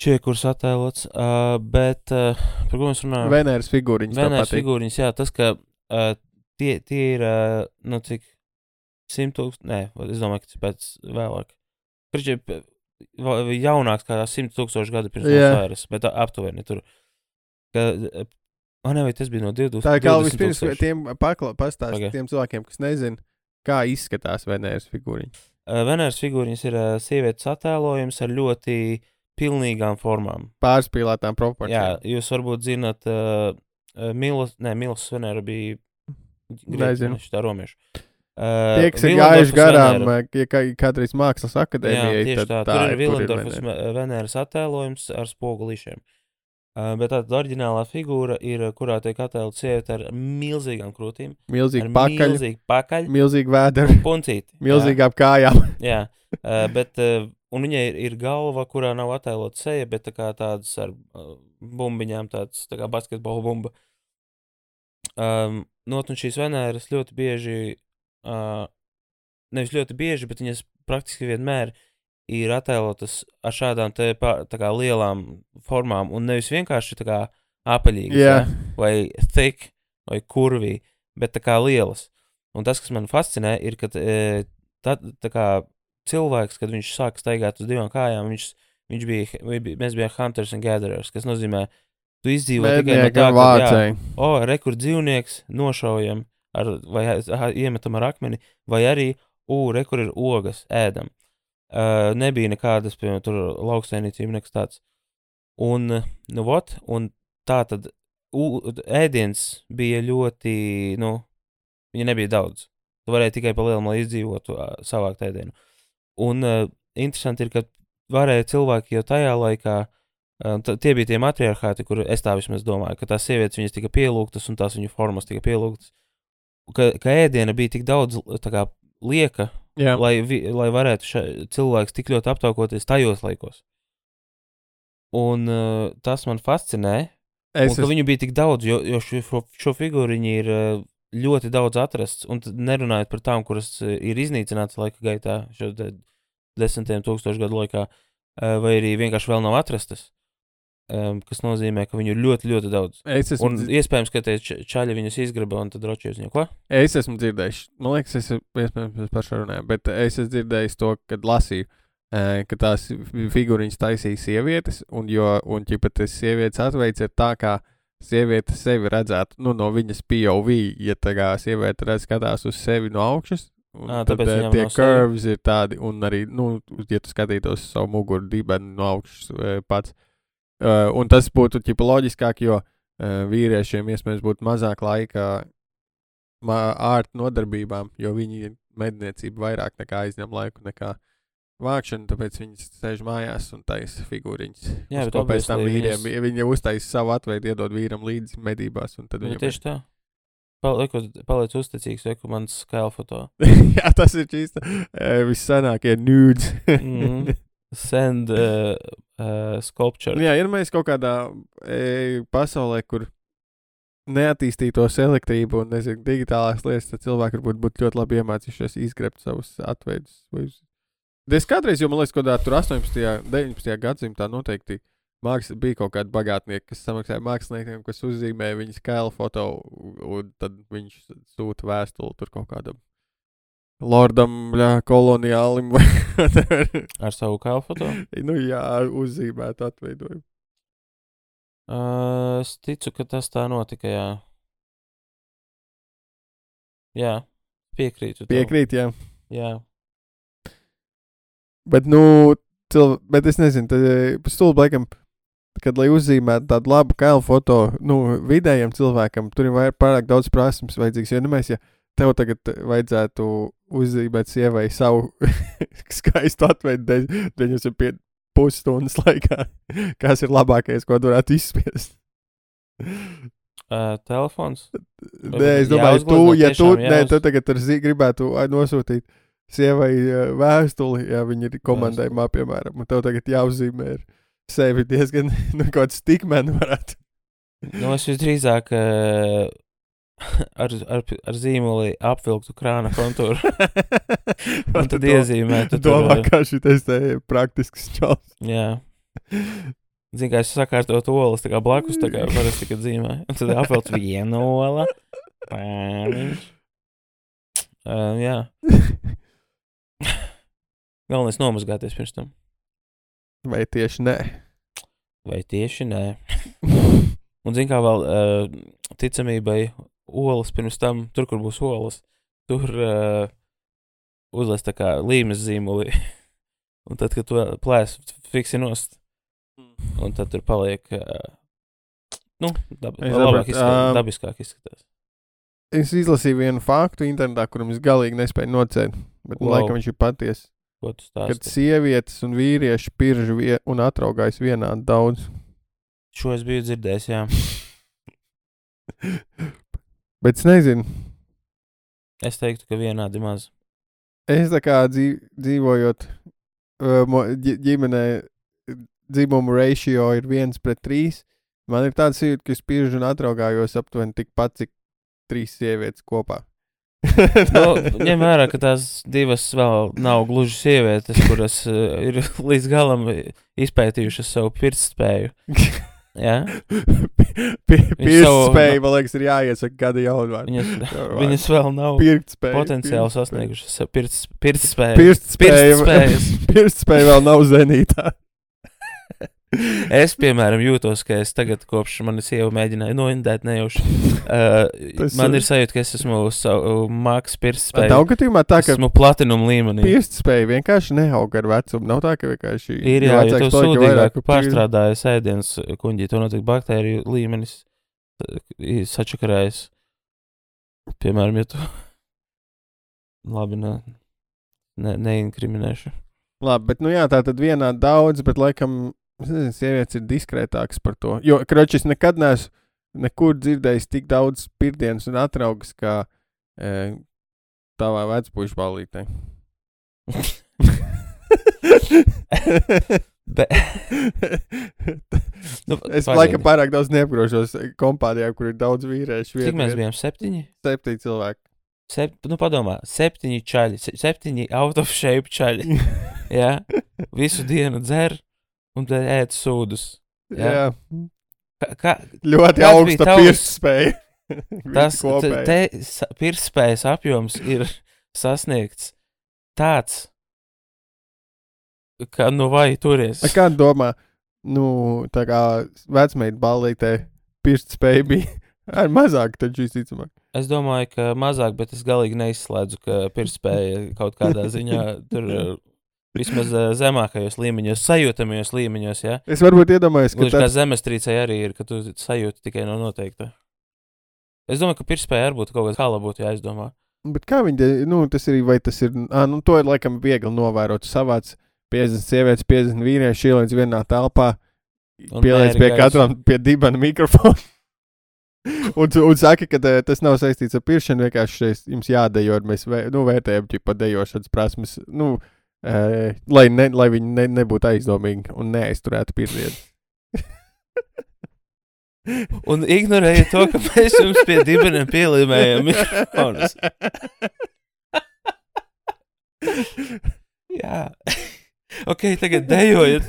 čiekurs attēlots. Uh, bet uh, par ko mēs runājam? Venēras figūriņas. Venēras figūriņas, jā, tas, ka uh, tie, tie ir, uh, nu, cik simt tūkstoši, nē, es domāju, ka tas ir pēc vēlāk. Va- jaunāks kā simt tūkstoši gadu pirms yeah. vairs, bet aptuveni tur. Ka, uh, ah, nē, vai tas bija no 2000. Tā kā vispirms tiem pakla, pastāst, Pagaid. tiem cilvēkiem, kas nezina, kā izskatās Venēras figūriņa. Uh, Venēras figūriņas ir uh, sievietes attēlojums ar ļoti pilnīgām formām. Pārspīlētām Jā, proporcijām. jūs varbūt zināt, uh, uh, Milas, nē, Milas Venēra bija Nezinu. tā romiešu. Uh, Tie, kas ir gājuši garām, ja kā, kādreiz mākslas Jā, akadēmijai, tieši tad tā. tā Tur ir Venēra. Venēras attēlojums ar spogulīšiem. Uh, bet tāda oriģinālā figūra ir, kurā tiek attēlota sieviete ar milzīgām krūtīm. Milzīgi Ar pakaļ, milzīgu pakaļ, milzīgi vēderi, puncīti. jā. milzīgām kājām. Jā, uh, bet uh, un viņai ir, ir galva, kurā nav attēlota seja, bet tā kā tādas ar uh, bumbiņām, tāds tā kā basketbola bumba. Um, Not un šīs Venēras ļoti bieži, uh, nevis ļoti bieži, bet viņas praktiski vienmēr ir attēlotas ar šādām te kā lielām formām, un nevis vienkārši tā kā apaļīgas, Jā. ja? vai thick, vai kurvī, bet tā kā lielas. Un tas, kas man fascinē, ir, ka e, tā, tā kā cilvēks, kad viņš sāk staigāt uz divām kājām, viņš, viņš bija, mēs bijām hunters and gatherers, kas nozīmē, tu izdzīvo tikai no tā, ka, jā, o, rekur dzīvnieks, nošaujam, ar, vai iemetam ar akmeni, vai arī, ū, rekur ir ogas, ēdam. Uh, nebija nekādas, piemēram, tur lauksainīcība, nekas tāds. Un, uh, nu, vot, un tā tad ū, ēdiens bija ļoti, nu, viņa nebija daudz. Tu varēji tikai pa lielam, lai izdzīvotu uh, savākt ēdienu. Un uh, interesanti ir, ka varēja cilvēki jau tajā laikā, uh, tie bija tie matriarchāti, kur es tā vismaz domāju, ka tās sievietes viņas tika pielūgtas un tās viņu formas tika pielūgtas. Ka, ka ēdiena bija tik daudz kā lieka, Jā, lai, vi, lai varētu ša, cilvēks tik ļoti aptaukoties tajos laikos. Un uh, tas man fascinē, es un, ka esmu. viņu bija tik daudz, jo, jo šo, šo- šo figūru viņi ir uh, ļoti daudz atrasts. Un nerunājot par tām, kuras uh, ir iznīcinātas laika gaitā, šo desmitiem tūkstošu gadu laikā, uh, vai arī vienkārši vēl nav atrastas. Um, kas nozīmē, ka viņu ir ļoti, ļoti daudz. Es esmu, Un iespējams, ka tie čaļi viņus izgraba un tad ročie uz viņu. Ko? es esmu dzirdējis, man liekas, es iespējams par šo runājam, bet es esmu dzirdējis to, kad lasīju, eh, ka tās fi- figūriņas taisīja sievietes, un, jo, un ķipa tas sievietes atveids ir tā, kā sieviete sevi redzētu, nu, no viņas POV, ja tā kā sieviete redz skatās uz sevi no augšas, un Ā, tad eh, tie nav sevi. curves ir tādi, un arī, nu, ja tu skatītos savu muguru dibenu no augšas eh, pats, Uh, un tas būtu ķipa loģiskāk, jo uh, vīriešiem iespējams būtu mazāk laika ārta nodarbībām, jo viņi medniecība vairāk nekā aizņem laiku nekā vākšana, tāpēc viņi sēž mājās un taisa figūriņas. Jā, bet pēc tam vīriem, viņas- viņi uztaisa savu atveidu, iedod vīram līdzi medībās, Nu, viņam tieši tā. Paliec uzticīgs, vai ka mans skēl foto. Jā, tas ir čīsta. Uh, vissanākie nudes. Mhm. Send uh, uh, sculpture. Nu Jā, ir mēs kaut kādā e, pasaulē, kur neattīstītos elektrību un nezinu, digitālās lietas, tad cilvēki varbūt būtu ļoti labi iemācījušies izgrebt savus atveidus. vai Es kādreiz, jo man liekas, ka tur 18. un 19. gadsimtā noteikti māksla bija kaut kāda bagātnieka, kas samaksāja māksliniekiem, kas uzzīmēja viņas kēlu foto, un tad viņš sūta vēstuli tur kaut kādam lordam, bļā, koloniālim. Ar savu kālu foto. nu, jā, uzzīmēt atveidojumu. Uh, es ticu, ka tas tā notika. Jā, jā piekrītu. Piekrīt, jā. Jā, Bet, nu, cilv... bet es nezinu, tad stulbi laikam, kad, lai uzzīmētu tādu labu kēlu foto, nu, vidējiem cilvēkam, tur ir pārāk daudz prasmes vajadzīgs. Jo, nu, mēs, ja tev tagad vajadzētu uzzīmēt sievai savu skaistu atveidu 95 pusstundas laikā, kas ir labākais, ko tu varētu izspiest. uh, telefons. Nē, es domāju, tu, jāuzglezno, ja tu, tiešām nē, jāuz- tu tagad gribētu nosūtīt sievai ā, vēstuli, ja viņa ir komandējumā, piemēram, un tev tagad jāuzzīmē ar sevi diezgan, nu, kaut kāds stikmeni varētu. Nu, es visdrīzāk uh, ar, ar, ar zīmoli apvilktu krāna kontūru. Un tad iezīmētu. tur, Domā, ā, kā šitais te praktisks čals. Jā. Zinu, kā es sakārtotu olas, tā kā blakus, tā kā parasti, kad zīmē. Un tad apvelc vienu ola. Pēniņš. Uh, jā. Galvenais nomazgāties pirms tam. Vai tieši nē? Vai tieši nē? Un zinu, kā vēl uh, ticamībai olas pirms tam, tur, kur būs olas, tur uh, uzliek tā kā līmes zīmoli. Un tad, kad to plēs, fiksi nost. Un tad tur paliek. Uh, nu, dab Es labāk izskatās, ā, dabiskāk izskatās. Es izlasīju vienu faktu internetā, kuram es galīgi nespēju nocēt, bet wow. Wow. laikam viņš ir patiesa. Kad sievietes un vīrieši pirž vie un atraugājas vienādi daudz. Šo es biju dzirdējis, jā. Bet es nezinu. Es teiktu, ka vienādi maz. Es tā kā dzīv, dzīvojot ģi- ģimenē, dzimumu ratio ir viens pret trīs. Man ir tāds jūtas, ka es bieži vien atraugājos aptuveni tikpat, cik trīs sievietes kopā. Nu, ņem vērā, ka tās divas vēl nav gluži sievietes, kuras uh, ir līdz galam izpētījušas savu pirktspēju. Jā, Pirktspēja, savu- man liekas, ir jāiesaka gada jaunvārds. viņas, viņas vēl nav Pirktspēja. potenciāli sasniegušas savu. Pirktspējas. Pirktspēja vēl nav zenītā. Es, piemēram, jūtos, ka es tagad, kopš manas sieva mēģināja noindēt nejauši, uh, man ir- sajūta, ka es esmu mākslas pirktspēju. Nav gadījumā tā, ka Esmu platinum līmenī. pirktspēja vienkārši neaug ar vecumu. Nav tā, ka vienkārši Ir jo jā, ja vecāks tu sūdīgāk vairāk pir- pārstrādājies ēdienas kuģī, to notiek baktēriju līmenis sačakarējas. Piemēram, ja tu. Labi, ne, ne, neinkriminēšu. Labi, bet nu jā, tā tad vienā daudz, bet laikam nezinu, sievietes ir diskrētākas par to. Jo, kročis, nekad neesmu nekur dzirdējis tik daudz pirdienas un atraugas kā e, tavā vecpuļu ballītē. Be, nu, es laikam pārāk daudz neapgrožos kompānijā, kur ir daudz vīriešu. Cik mēs bijām? Septiņi? Septiņi cilvēki. Sep, nu, padomā, septiņi čaļi, se- septiņi out of shape čaļi. Jā, visu dienu dzer un tad ēd sūdus. Jā. jā. Kā, kā, Ļoti augsta pirktspēja. tas pirktspējas apjoms ir sasniegts tāds, ka nu vai turies. Kā domā, nu, tā kā vecmeita ballītē pirktspēja bija ar mazāk, taču visticamāk. Es domāju, ka mazāk, bet es galīgi neizslēdzu, ka pirktspēja kaut kādā ziņā tur vismaz uh, zemākajos līmeņos, sajūtamajos līmeņos, ja. Es varbūt iedomājos, ka tas zemestrīcē arī ir, ka tu sajūti tikai no noteikta. Es domāju, ka pirktspēja arī būtu kaut kāda hala būtu jāizdomā. Bet kā viņi, nu, tas ir, vai tas ir, ah, nu, to ir laikam viegli novērot. Savāds 50 sievietes, 50 vīrieši ieliec vienā telpā, mēri pie katram pie dibana mikrofona. un, un saka, ka eh, tas nav saistīts ar pirkšanu, vienkārši šeit jums jādejo, un mēs vē, nu, vērtējam ķipa dejošanas prasmes, nu, e, lai, ne, lai viņi ne, nebūtu aizdomīgi un neaizturētu pirdienu. Un ignorēja to, ka mēs jums pie dibeniem pielīmējam mikrofonus. Jā. ok, tagad dejojiet.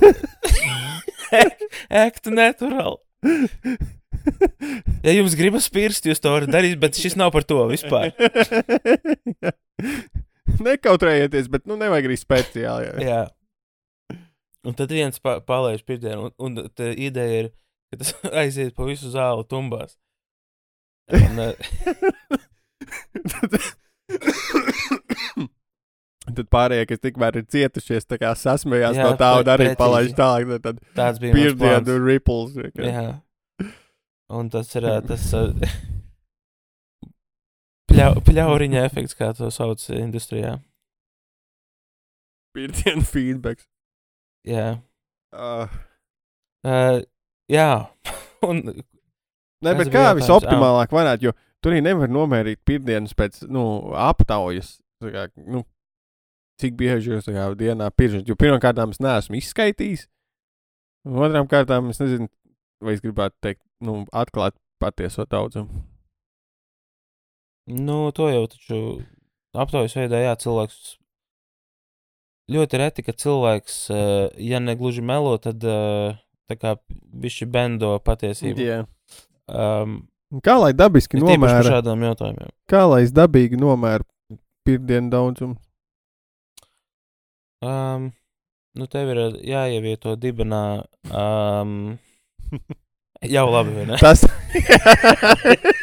Ektu naturāli. Ja jums gribas pirkst, jūs to varat darīt, bet šis nav par to vispār. Nekautrējieties, bet nu nevajag arī speciāli. Jā. Jā. Un tad viens pa palaiž pirdienu, un, un tā ideja ir, ka tas aiziet pa visu zāli tumbās. Un, eh, Tad pārējie, kas tikmēr ir cietušies, tā kā sasmējās Jā, no tā un arī palaiž tālāk. Tad tāds bija plāns. ripples. vienkārši. Jā. Un tas ir ā, tas ā, pļau, pļauriņa efekts, kā to sauc industrijā. Pirdienu feedbacks. Jā. Uh, Uh, jā. Un ne, bet kā visoptimālāk varētu, jo tur arī nevar nomērīt pirdienas pēc, nu, aptaujas. Kā, nu, cik bieži jūs kā dienā piržat, jo pirmkārt es neesmu izskaitījis. Otrām kārtām es nezinu, vai es gribētu teikt, nu, atklāt patieso daudzumu. Nu, to jau taču aptaujas veidā, jā, cilvēks. Ļoti reti, ka cilvēks, uh, ja ne gluži melo, tad uh, tā kā viņš bendo patiesību. Jā. Um, Kā lai dabiski ir nomēra, šādām jautājumiem. kā lai es dabīgi nomēru pirdienu daudzumu? Um, nu, tev ir ā, jāievieto dibenā. Um, jau labi, vai ne? Tas,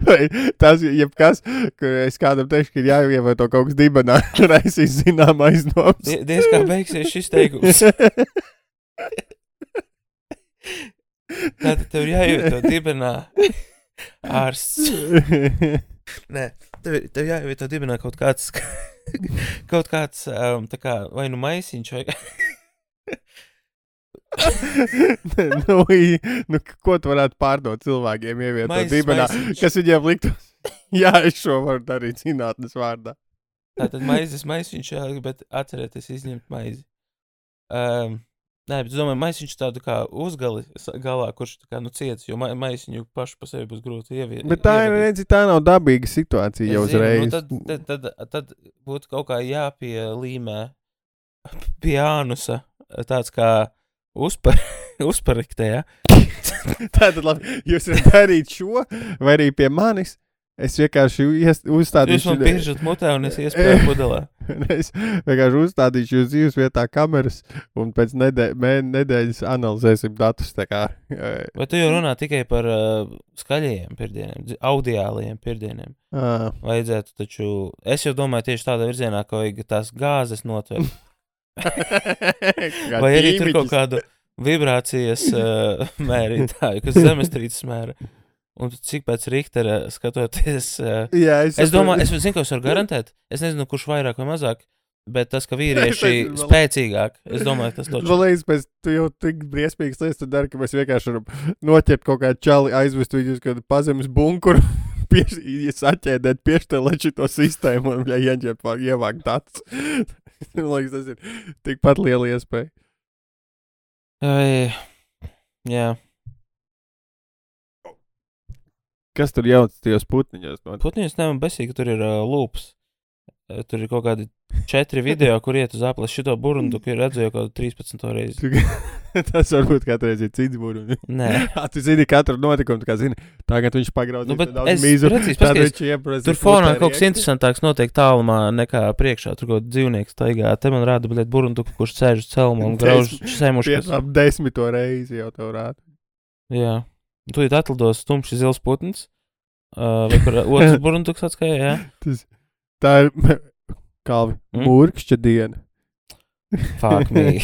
tas ir jebkas, kur es kādam teikšu, ka ir jāievieto kaut kas dibenā, raisīs zinām aizdomas. Die- Diez kā beigsies šis teikums. Tātad tev ir jāievieto dibenā ārsts. Nē, tev, tev jāievieto dibenā kaut kāds, kaut kāds um, tā kā, vai nu maisiņš, vai, nu, nu, ko tu varētu pārdot cilvēkiem, ievietot dibenā, kas viņiem liktu? Jā, es šo varu darīt zinātnes vārdā. Tātad maizes maisiņš, jā, bet atcerieties izņemt maizi. Um, nē, bet es domāju, maisiņš tādu kā uzgali galā, kurš tā kā nu ciets, jo ma maisiņu pašu pa sevi būs grūti ieviest. Bet tā ir, redzi, tā nav dabīga situācija jau uzreiz. Nu, tad, tad, tad, tad būtu kaut kā jāpielīmē pie ānusa tāds kā uzpar, uzpariktē, ja? Tātad, labi, jūs varat darīt šo, vai arī pie manis. Es vienkārši ies- Jūs man piržat mutē un es iespēju pudelē. es vienkārši uzstādīšu jūs dzīves vietā kameras, un pēc nedē, nedēļas analizēsim datus. tā Vai tu jau runā tikai par uh, skaļajiem pirdieniem, audiālajiem pirdieniem? ā, Vajadzētu taču, es jau domāju tieši tādā virzienā, ka vajag tās gāzes notvert. Vai arī tur kaut kādu vibrācijas uh, mērītāju, kas zemestrīces mēra. Un tu cik pēc Richtera skatoties. Uh, Jā, es, es domāju, es zinu, ko es varu garantēt. Es nezinu, kurš vairāk vai mazāk, bet tas, ka vīrieši nezinu, vēl- spēcīgāk, es domāju, tas točs. liekas, pēc tu jau tik briesmīgas lietas tu dari, ka mēs vienkārši varam noķert kaut kādu čali, aizvest viņu uz kādu pazemes bunkuru, pieš, saķēdēt, pieštelēt šo sistēmu un ja ieņemt, vā- ievākt datus. Man liekas, tas ir tikpat liela iespēja. Ai, Jā, Kas tur jauc tajos putniņos? No... putniņus neman besīgi, ka tur ir uh, lūps. Tur ir kaut kādi četri video, kur iet uz apli. Šito burbuļu, kur redzēju kaut kādu 13 reizi. tas varbūt katreiz ir cits burbuļs. Nē, tu zini katru notikumu, kā zini, tagad viņš pagraudz. nu, bet es precīzi ieprasa. Tur fonā kaut kas interesantāks notiek tālumā nekā priekšā. Tur kaut dzīvnieks staigā. Te man rāda, bet burbuļu, kurš sēž uz celma un grauž sēmušas. Ap desmito reizi jau tev rāda. Jā. Tu it atlidos tumšs zils putns. Uh, vai kur otrs burbuļs atskaitīja? Tas, tā ir kalvi. Mm? Mūrkšķa diena. Fuck me.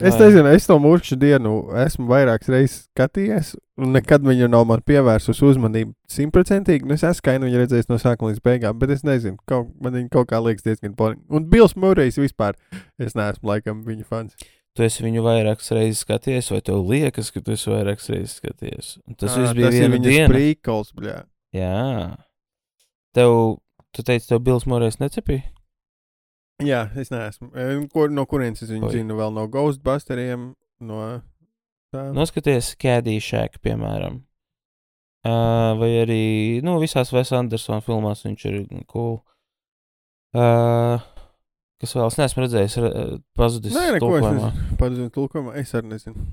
es nezinu, es to mūrkšķu dienu esmu vairākas reizes skatījies, un nekad viņa nav man pievērsus uzmanību simtprocentīgi. Nu, es esmu kā viņu redzējis no sākuma līdz beigām, bet es nezinu, kaut, man viņa kaut kā liekas diezgan boring. Un Bills Mūrejs vispār, es neesmu laikam viņa fans. Tu esi viņu vairākas reizes skatījies, vai tev liekas, ka tu esi vairākas reizes skatījies? Un Tas Ā, viss bija tas viena diena. Prīkols, bļā. Jā. Tev, tu teici, tev Bills Morēs necepīja? Jā, es neesmu. E, Ko, no kurienes es viņu Oi. zinu? Vēl no Ghostbusteriem, no tā. Noskaties Kēdiju šēku, piemēram. Uh, vai arī, nu, visās Wes Andersona filmās viņš ir cool. Uh, kas vēl, es neesmu redzējis, re, pazudis Nē, neko es tulkojumā. nezinu. Padzinu tulkojumā, es arī nezinu.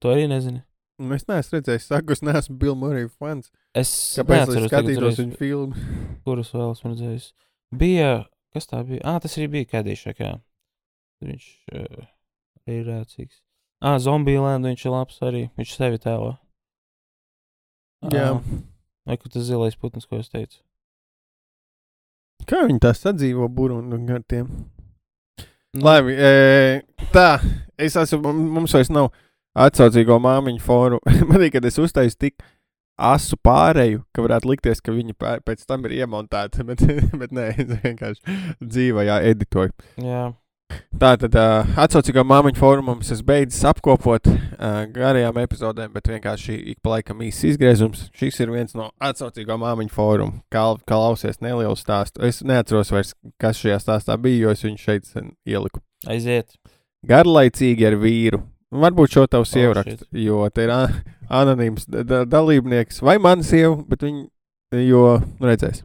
To arī nezinu. Un Es neesmu redzējis, saku, es neesmu Bill Murray fans. Es Kāpēc es skatītos viņa filmu? Kurus vēl esmu redzējis? Bija, kas tā bija? Ah, tas arī bija Kēdīšāk, jā. Viņš uh, ir rēcīgs. Ah, Zombiju lēnu viņš ir labs arī. Viņš sevi tēlo. Jā. Ā, Vai kur tas zilais putns, ko es teicu? Kā viņi tā sadzīvo burbuļu ar tiem? Nu, Labi, e, tā, es esmu, mums vairs nav atsaucīgo māmiņu fóru. Man liekas, ka es uztaisu tik asu pārēju, ka varētu likties, ka viņi pē- pēc tam ir iemontēti, bet, bet nē, es vienkārši dzīvajā editoju. Jā. Tā tad uh, atsaucīgā māmiņu fórumā es beidzis apkopot uh, garajām epizodēm, bet vienkārši ik pa laikam īsts izgriezums. Šis ir viens no atsaucīgā māmiņu fóruma. Kā klausies nelielu stāstu. Es neatceros vairs, kas šajā stāstā bija, jo es viņu šeit ieliku. Aiziet. Garlaicīgi ar vīru. Varbūt šo tavu sievu Oh, rakstu, jo te ir anonīms da- da- dalībnieks vai mana sieva, bet viņi, jo, nu redzēs.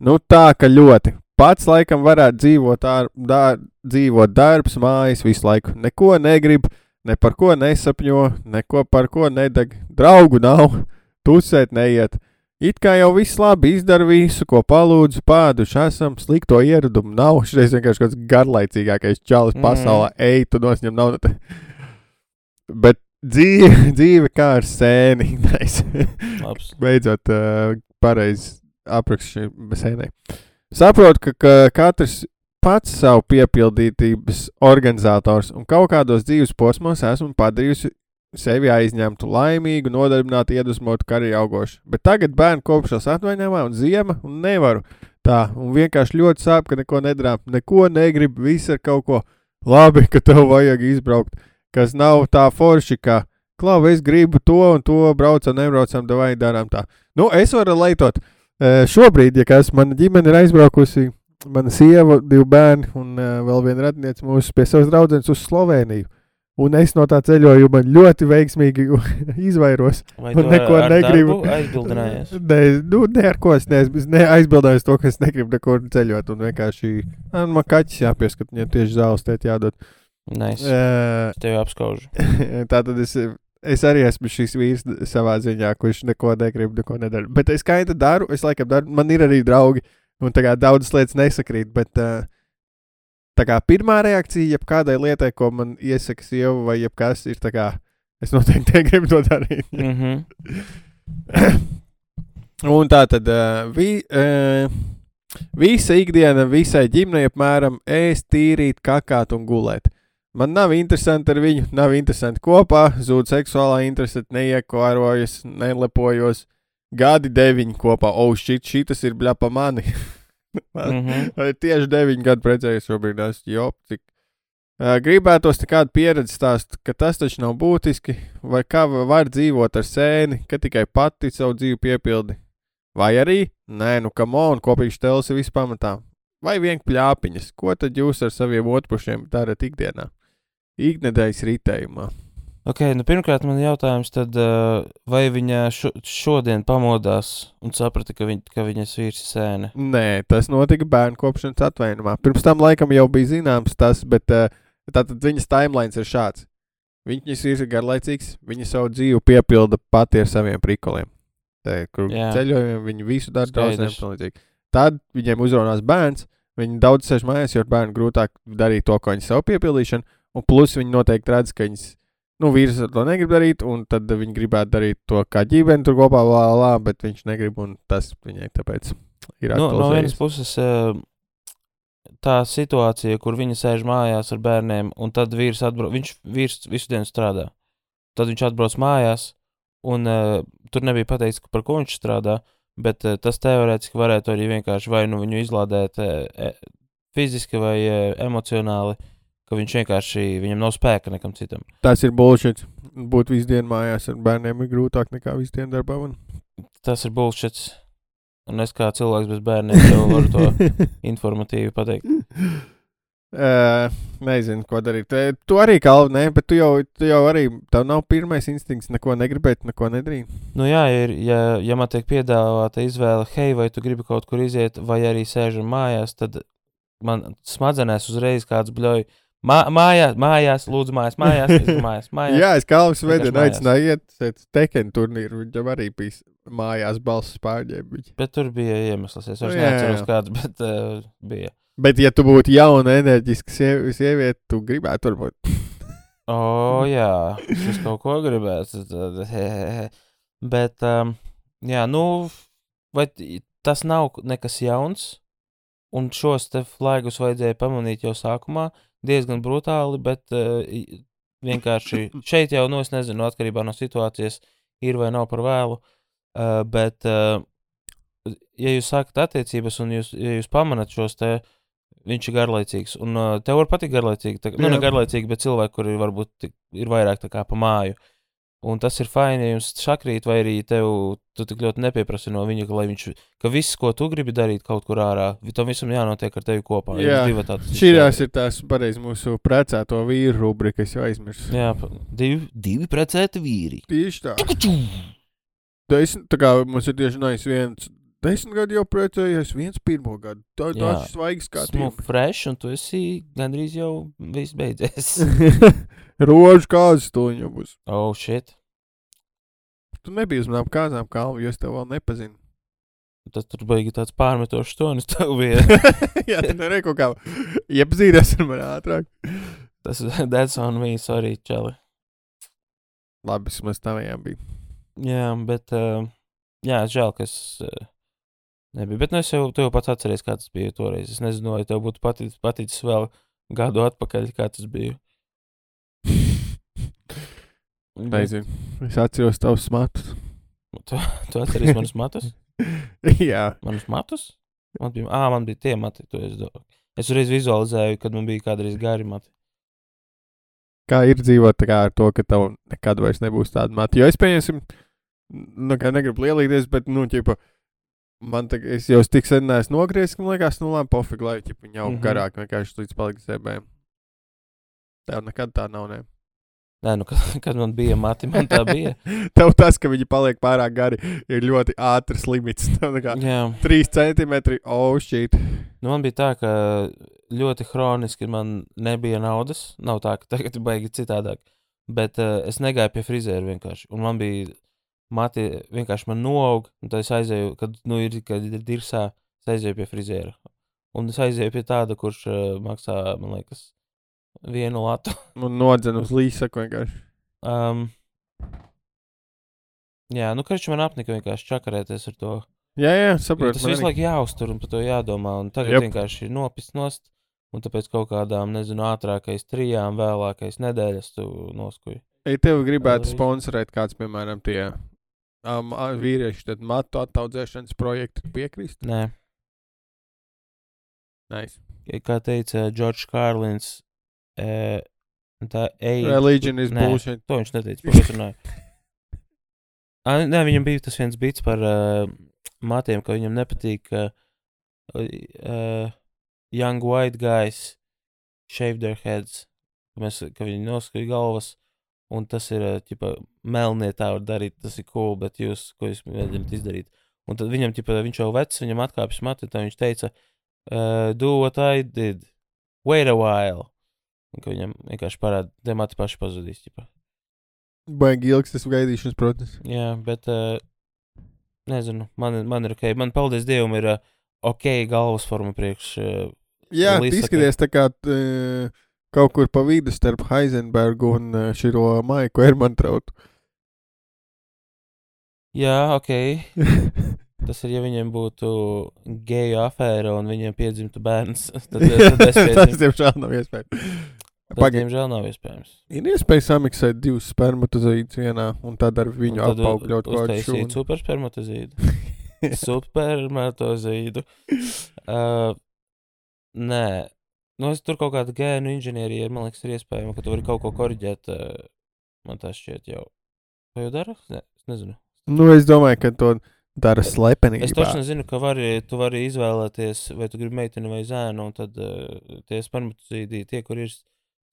Nu tā, ka ļoti. Pats laikam varētu dzīvot, ar, dā, dzīvot darbs, mājas visu laiku. Neko negrib, ne par ko nesapņo, neko par ko nedeg. Draugu nav, tusēt neiet. It kā jau viss labi izdara visu, ko palūdzu, pāduši esam, slikto ieradumu nav. Šis vienkārši kāds garlaicīgākais čalis Mm. pasaulē. Ej, tu nosņem naudu. Bet dzīve, dzīve kā ar. Labs. Beidzot, uh, pareizi apraksts šai sēnei. Saprotu, ka, ka katrs pats savu piepildītības organizators un kaut kādos dzīves posmos esmu padarījusi sevi aizņemtu, laimīgu, nodarbinātu, iedvesmotu, arī augošu. Bet tagad bērnu kopšanas atvaļinājumā un ziema un nevaru tā. Un vienkārši ļoti sāp, ka neko nedarām, neko negribu, viss ar kaut ko labi, ka tev vajag izbraukt, kas nav tā forši, ka, klau, es gribu to un to, braucam, nebraucam, vai darām tā. Nu, es varu leitot. Uh, šobrīd, ja kas mana ģimene ir aizbraukusi, mana sieva, divi bērni un uh, vēl viena radiniece mūsu pie savas draudzenes uz Sloveniju. Un es no tā ceļojuma ļoti veiksmīgi izvairos. Vai tu neko negribu. Aizbildinājies. Nē, nu, ne ar ko es neesmu ne, aizbildējis to, ka es negribu nekur ceļot. Un vienkārši "Ā, nu, man kaķis jāpieskat, viņam tieši zāles tēt jādod. Nice. Uh, Es tevi apskaužu. tā tad es, es arī esmu šis vīrs savā ziņā, kurš neko negrib, neko nedara. Bet es kā tā daru, es laikam daru, man ir arī draugi, un tā kā daudzas lietas nesakrīt. Bet, Tā kā pirmā reakcija, jeb kādai lietai, ko man iesaka sieva vai jebkas, ir tā kā es noteikti negribu to darīt. Mm -hmm. Un tā tad vi, visa ikdiena visai ģimenei apmēram ēst, tīrīt, kakāt un gulēt. Man nav interesanti ar viņu, nav interesanti kopā, zūd seksuālā interese, neiekārojas, nelepojos. Gadi deviņi kopā, oh, šit, šitas ir bļa pa mani. Mm -hmm. Tieši deviņi gadi precējies šobrīd, es jau cik. Uh, gribētos kādu pieredzi stāst, ka tas taču nav būtiski, vai kā va- var dzīvot ar sēni, ka tikai pati savu dzīvi piepildi. Vai arī, nē, nu, kam on, kopīgs tēls ir vispamatā. Vai vien pļāpiņas, ko tad jūs ar saviem otrpušiem darat ikdienā? Iknedēļas ritējumā. Ok, nu pirmkārt man jautājums, tad, uh, vai viņa šo, šodien pamodās un saprata, ka, viņ, ka viņas vīrs ir sēne? Nē, tas notika bērnu kopšanas atvainumā. Pirms tam laikam jau bija zināms tas, bet uh, tātad viņas timelines ir šāds. Viņas ir garlaicīgs, viņa savu dzīvi piepilda pati ar saviem prikoliem. Ceļojumiem viņi visu dara palīdzīgi. Tad viņiem uzrunās bērns, viņi daudz sēž mājās, jo ar bērnu grūtāk darīt to, ko viņi sev piepildīšanu, un plus viņi noteikti redz, ka viņas, nu, vīrs to negrib darīt, un tad viņi gribētu darīt to kā ģimene tur kopā, lā, lā, bet viņš negrib, un tas viņai tāpēc ir Nu, no vienas puses, uh, tā situācija, kur viņa sēž mājās ar bērniem, un tad vīrs atbrauc, viņš vīrs visu dienu strādā. Tad viņš atbrauc mājās, un uh, tur nebija pateikts, par ko viņš strādā, bet uh, tas teorētiski varētu arī vienkārši vai nu viņu izlādēt uh, fiziski vai uh, emocionāli, ka viņš vienkārši, viņam nav spēka nekam citam. Tas ir bullshit. Būt visu dienu mājās ar bērniem ir grūtāk nekā visu dienu darbā. Man. Tas ir bullshit. Un es kā cilvēks bez bērniem jau varu to informatīvi pateikt. Uh, nezinu, ko darīt. Tu arī kalvi, nē, bet tu jau, tu jau arī, tev nav pirmais instinkts neko negribēt, neko nedarīt. Nu, jā, ir, ja, ja man tiek piedāvāta izvēle, hei, vai tu gribi kaut kur iziet, vai arī sēžam mājās, tad man smadzenēs uzreiz kāds bļauj. Mā, mājās, mājās, lūdzu, mājās, mājās, mājās, mājās. Jā, es kalvis mājās. aicināju iet tekenu turnīru. Viņam arī bija mājās balss pārņēma. Bet tur bija iemesls. Es vairs neatceros, kāds, bet uh, bija. Bet, ja tu būtu jauna, enerģiska siev- sieviete, tu gribētu varbūt. O, jā, es kaut ko gribētu. Bet, um, jā, nu, vai tas nav nekas jauns? Un šos te flēgus vajadzēja pamanīt jau sākumā, diezgan brutāli, bet uh, vienkārši šeit jau, nu, es nezinu, atkarībā no situācijas, ir vai nav par vēlu. Uh, bet, uh, ja jūs sākat attiecības un jūs, ja jūs pamanat šos te, viņš ir garlaicīgs, un uh, tev var patikt garlaicīgi, tā, nu, ne garlaicīgi, bet cilvēki, kuri varbūt ir vairāk tā kā pa māju. Un tas ir fajn, ja jums šakrīt, vai arī tev, tik ļoti nepieprasi no viņa, ka, lai viņš, ka viss, ko tu gribi darīt kaut kur ārā, tam visam jānotiek ar tevi kopā. Jā, tāds Šīs ir tās pareizi mūsu precēto vīru rubrika, es jau aizmirsu. Jā, divi, divi precēti vīri. Tieši tā. Desmit, tā kā mums ir tieši nais viens. Desmit gadi jau precējies, viens pirmo gadu. Tā ir tāds svaigs kā Esmu fresh, un tu esi gandrīz jau viss beidzies. Rožu kāzas to jau būs. oh, shit. Tu nebija uz manām kāzām kalvu, jo es tev vēl nepazinu. Tas tur baigi tāds pārmetošs tonis tev bija. Jā, tu nevari kaut kā iepazīties ar mani ātrāk. Tas that's on me, sorry, čeli. Labi, vismaz tavējām bija. Jā, bet, uh, jā, žēl, ka es uh, nebiju. Bet nu, es jau, jau pats atceries, kā tas bija toreiz. Es nezinu, vai tev būtu paticis, paticis vēl gadu atpakaļ, kā tas bija. Nezinu. Es atceros tavus matus. Tu, tu atceries manus matus? Jā, Manus matus? Man bija, ah, man bija tie mati. to Es, es reiz vizualizēju, kad man bija kādreiz gari mati. kā ir dzīvot tā kā ar to, ka tev nekad vairs nebūs tāda mata. Jo es pieņemsim, nu, kā negribu lielīties, bet, nu, ķipa, man tagad, es jau tik sen neesmu nogriezis, ka man liekas, nu, labi, pofīgi, lai ķipa, viņi aug mm -hmm. garāk, vienkārši līdz paliks zēbēm. Tev nekad tā nav, ne? Nē, nu, kad, kad man bija mati, man tā bija. Tev tas, ka viņi paliek pārāk gari, ir ļoti ātrs limits. 3 centimetri, oh, shit. nu, man bija tā, ka ļoti hroniski man nebija naudas. Nav tā, ka tagad ir baigi citādāk. Bet uh, es negāju pie frizēra vienkārši. Un man bija mati, vienkārši man noaug. Un tad es aizēju, kad nu, ir, kad ir dirsā, es aizēju pie frizēra. Un es aizēju pie tāda, kurš uh, maksā, man liekas, vienu latu. Un nodzenu uz līsaku vienkārši. Um, jā, nu, kurš man apnika vienkārši čakarēties ar to. Jā, jā, saprotu. Tas visu laiku jāuztur un par to jādomā. Un tagad yep. vienkārši ir nopist nost. Un tāpēc kaut kādām, nezinu, ātrākais trijām, vēlākais nedēļas tu noskuji. Ja tev gribētu sponsorēt kāds, piemēram, tie um, vīrieši, tad matu attaudzēšanas projektu tu piekrist. Nē, Nice. kā teica Džordžs Kārlins, e, tā ej. Religion is Nē. bullshit. To viņš neteica, par ko es runāju. Ā, Nē, viņam bija tas viens bits par uh, matiem, ka viņam nepatīk, ka uh, young white guys shave their heads. Ka Mēs, ka viņi noskaidro galvas, un tas ir, uh, ķipa, melnie tā var darīt, tas ir cool, bet jūs, ko jūs mēģināt izdarīt? Un tad viņam, ķipa, viņš jau vecs, viņam atkāpjas mati, tad viņš teica, uh, do what I did, wait a while. Viņam vienkārši parāda, te mati paši pazudīs, ķipa. Baigi ilgs tas gaidīšanas process. Jā, bet uh, nezinu, man, man ir ok. Man, paldies Dievam, ir uh, ok galvas forma priekš. Uh, Jā, izskaties tā kā uh, kaut kur pa vidu starp Heisenbergu un uh, širo Maiku Ermantrautu. jā, ok. Tas ir, ja viņiem būtu geju afēra un viņiem piedzimtu bērns. Tad, tad Tas, diemžēl, nav iespējams. Tas, Pagaid. diemžēl, nav iespējams. Ir iespēja samiksēt divus spermatozoīdus vienā un tad ar viņu apaugļot kaut kādu superspermatozīdu. Supermatozīdu. Uh, nē, nu, es tur kaut kāda gēnu inženierija, man liekas, ir iespējama, ka tu vari kaut ko korģēt. Uh, man tas šķiet jau. Vai jau dara? Ne, es nezinu. Nu, es domāju, ka to dara slepenībā. Es točno zinu, ka vari, tu vari izvēlēties, vai tu gribi meiteni vai zēnu, un tad uh, tie spermatozīdi, tie, kur ir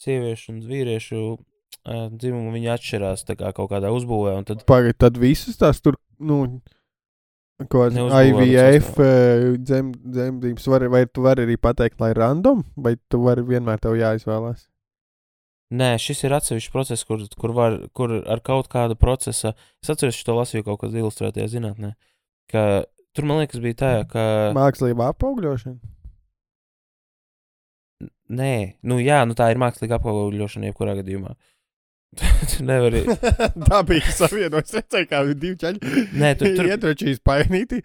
sieviešu un vīriešu uh, dzimumu, viņi atšķirās kā kaut kādā uzbūvē, tad Pagaid, tad visus tās tur, nu, ko bet IVF eh, dzem, dzemdības, var, vai tu vari arī pateikt, lai random, vai tu vari vienmēr tev jāizvēlās? Nē, šis ir atsevišķs process, kur, kur, var, kur ar kaut kādu procesu. Es atceros, to lasīju kaut kādā ilustrētajā zinātnē. Ka tur man liekas, bija tā, ka. Mākslīgā apaugļošana. Nē, nu jā, nu tā ir mākslīga apgabaļošana jebkurā gadījumā. tu nevari. Tā bija savienojums. Es redzēju, kā divi čaļi. Nē, tur, tur, Ietročīs painīti.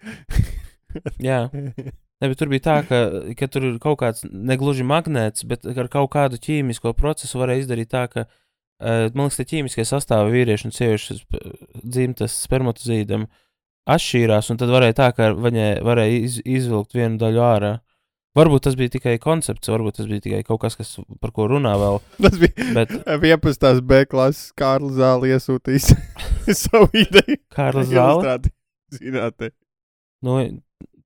jā. Ne, tur bija tā, ka, ka tur ir kaut kāds negluži magnēts, bet ar kaut kādu ķīmisko procesu varēja izdarīt tā, ka, uh, man liekas, tie ķīmiskie sastāvi vīriešu un sieviešu sp- dzimtas spermatozīdam atšķīrās, un tad varēja tā, ka viņai varēja iz, izvilkt vienu daļu ārā. Varbūt tas bija tikai koncepts, varbūt tas bija tikai kaut kas, kas par ko runā vēl. Tas bija Bet 11. B klases Kārlis Zāle iesūtījis savu ideju. Kārlis Zāle, Zinātnē. nu,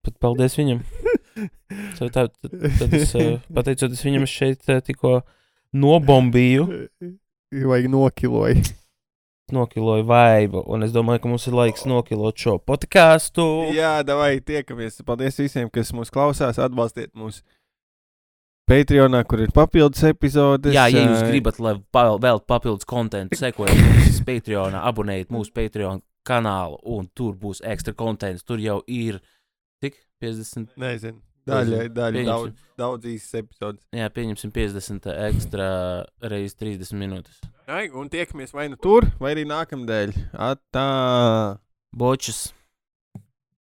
pat paldies viņam. So, tā, tad, tad es, uh, pateicoties viņam, es šeit uh, tikko nobombīju. Vajag nokiloju. Nokiloju vaibu, un es domāju, ka mums ir laiks nokilot šo podkāstu. Jā, davai tiekamies. Paldies visiem, kas mūs klausās. Atbalstiet mūs Patreonā, kur ir papildus epizodes. Jā, ja jūs gribat, lai pa- vēl papildus kontekstu, sekojiet mums Patreonā, abonējiet mūsu Patreon kanālu, un tur būs ekstra konteksts. Tur jau ir cik 50. Nezinu. Daļa, daļa, Pieņemsim. daudz, daudz īsas epizodes. Jā, pieņemsim 50 ekstra reizes 30 minūtes. Ai, un tiekamies vai nu tur, vai arī nākamdēļ. Atā! Bočus!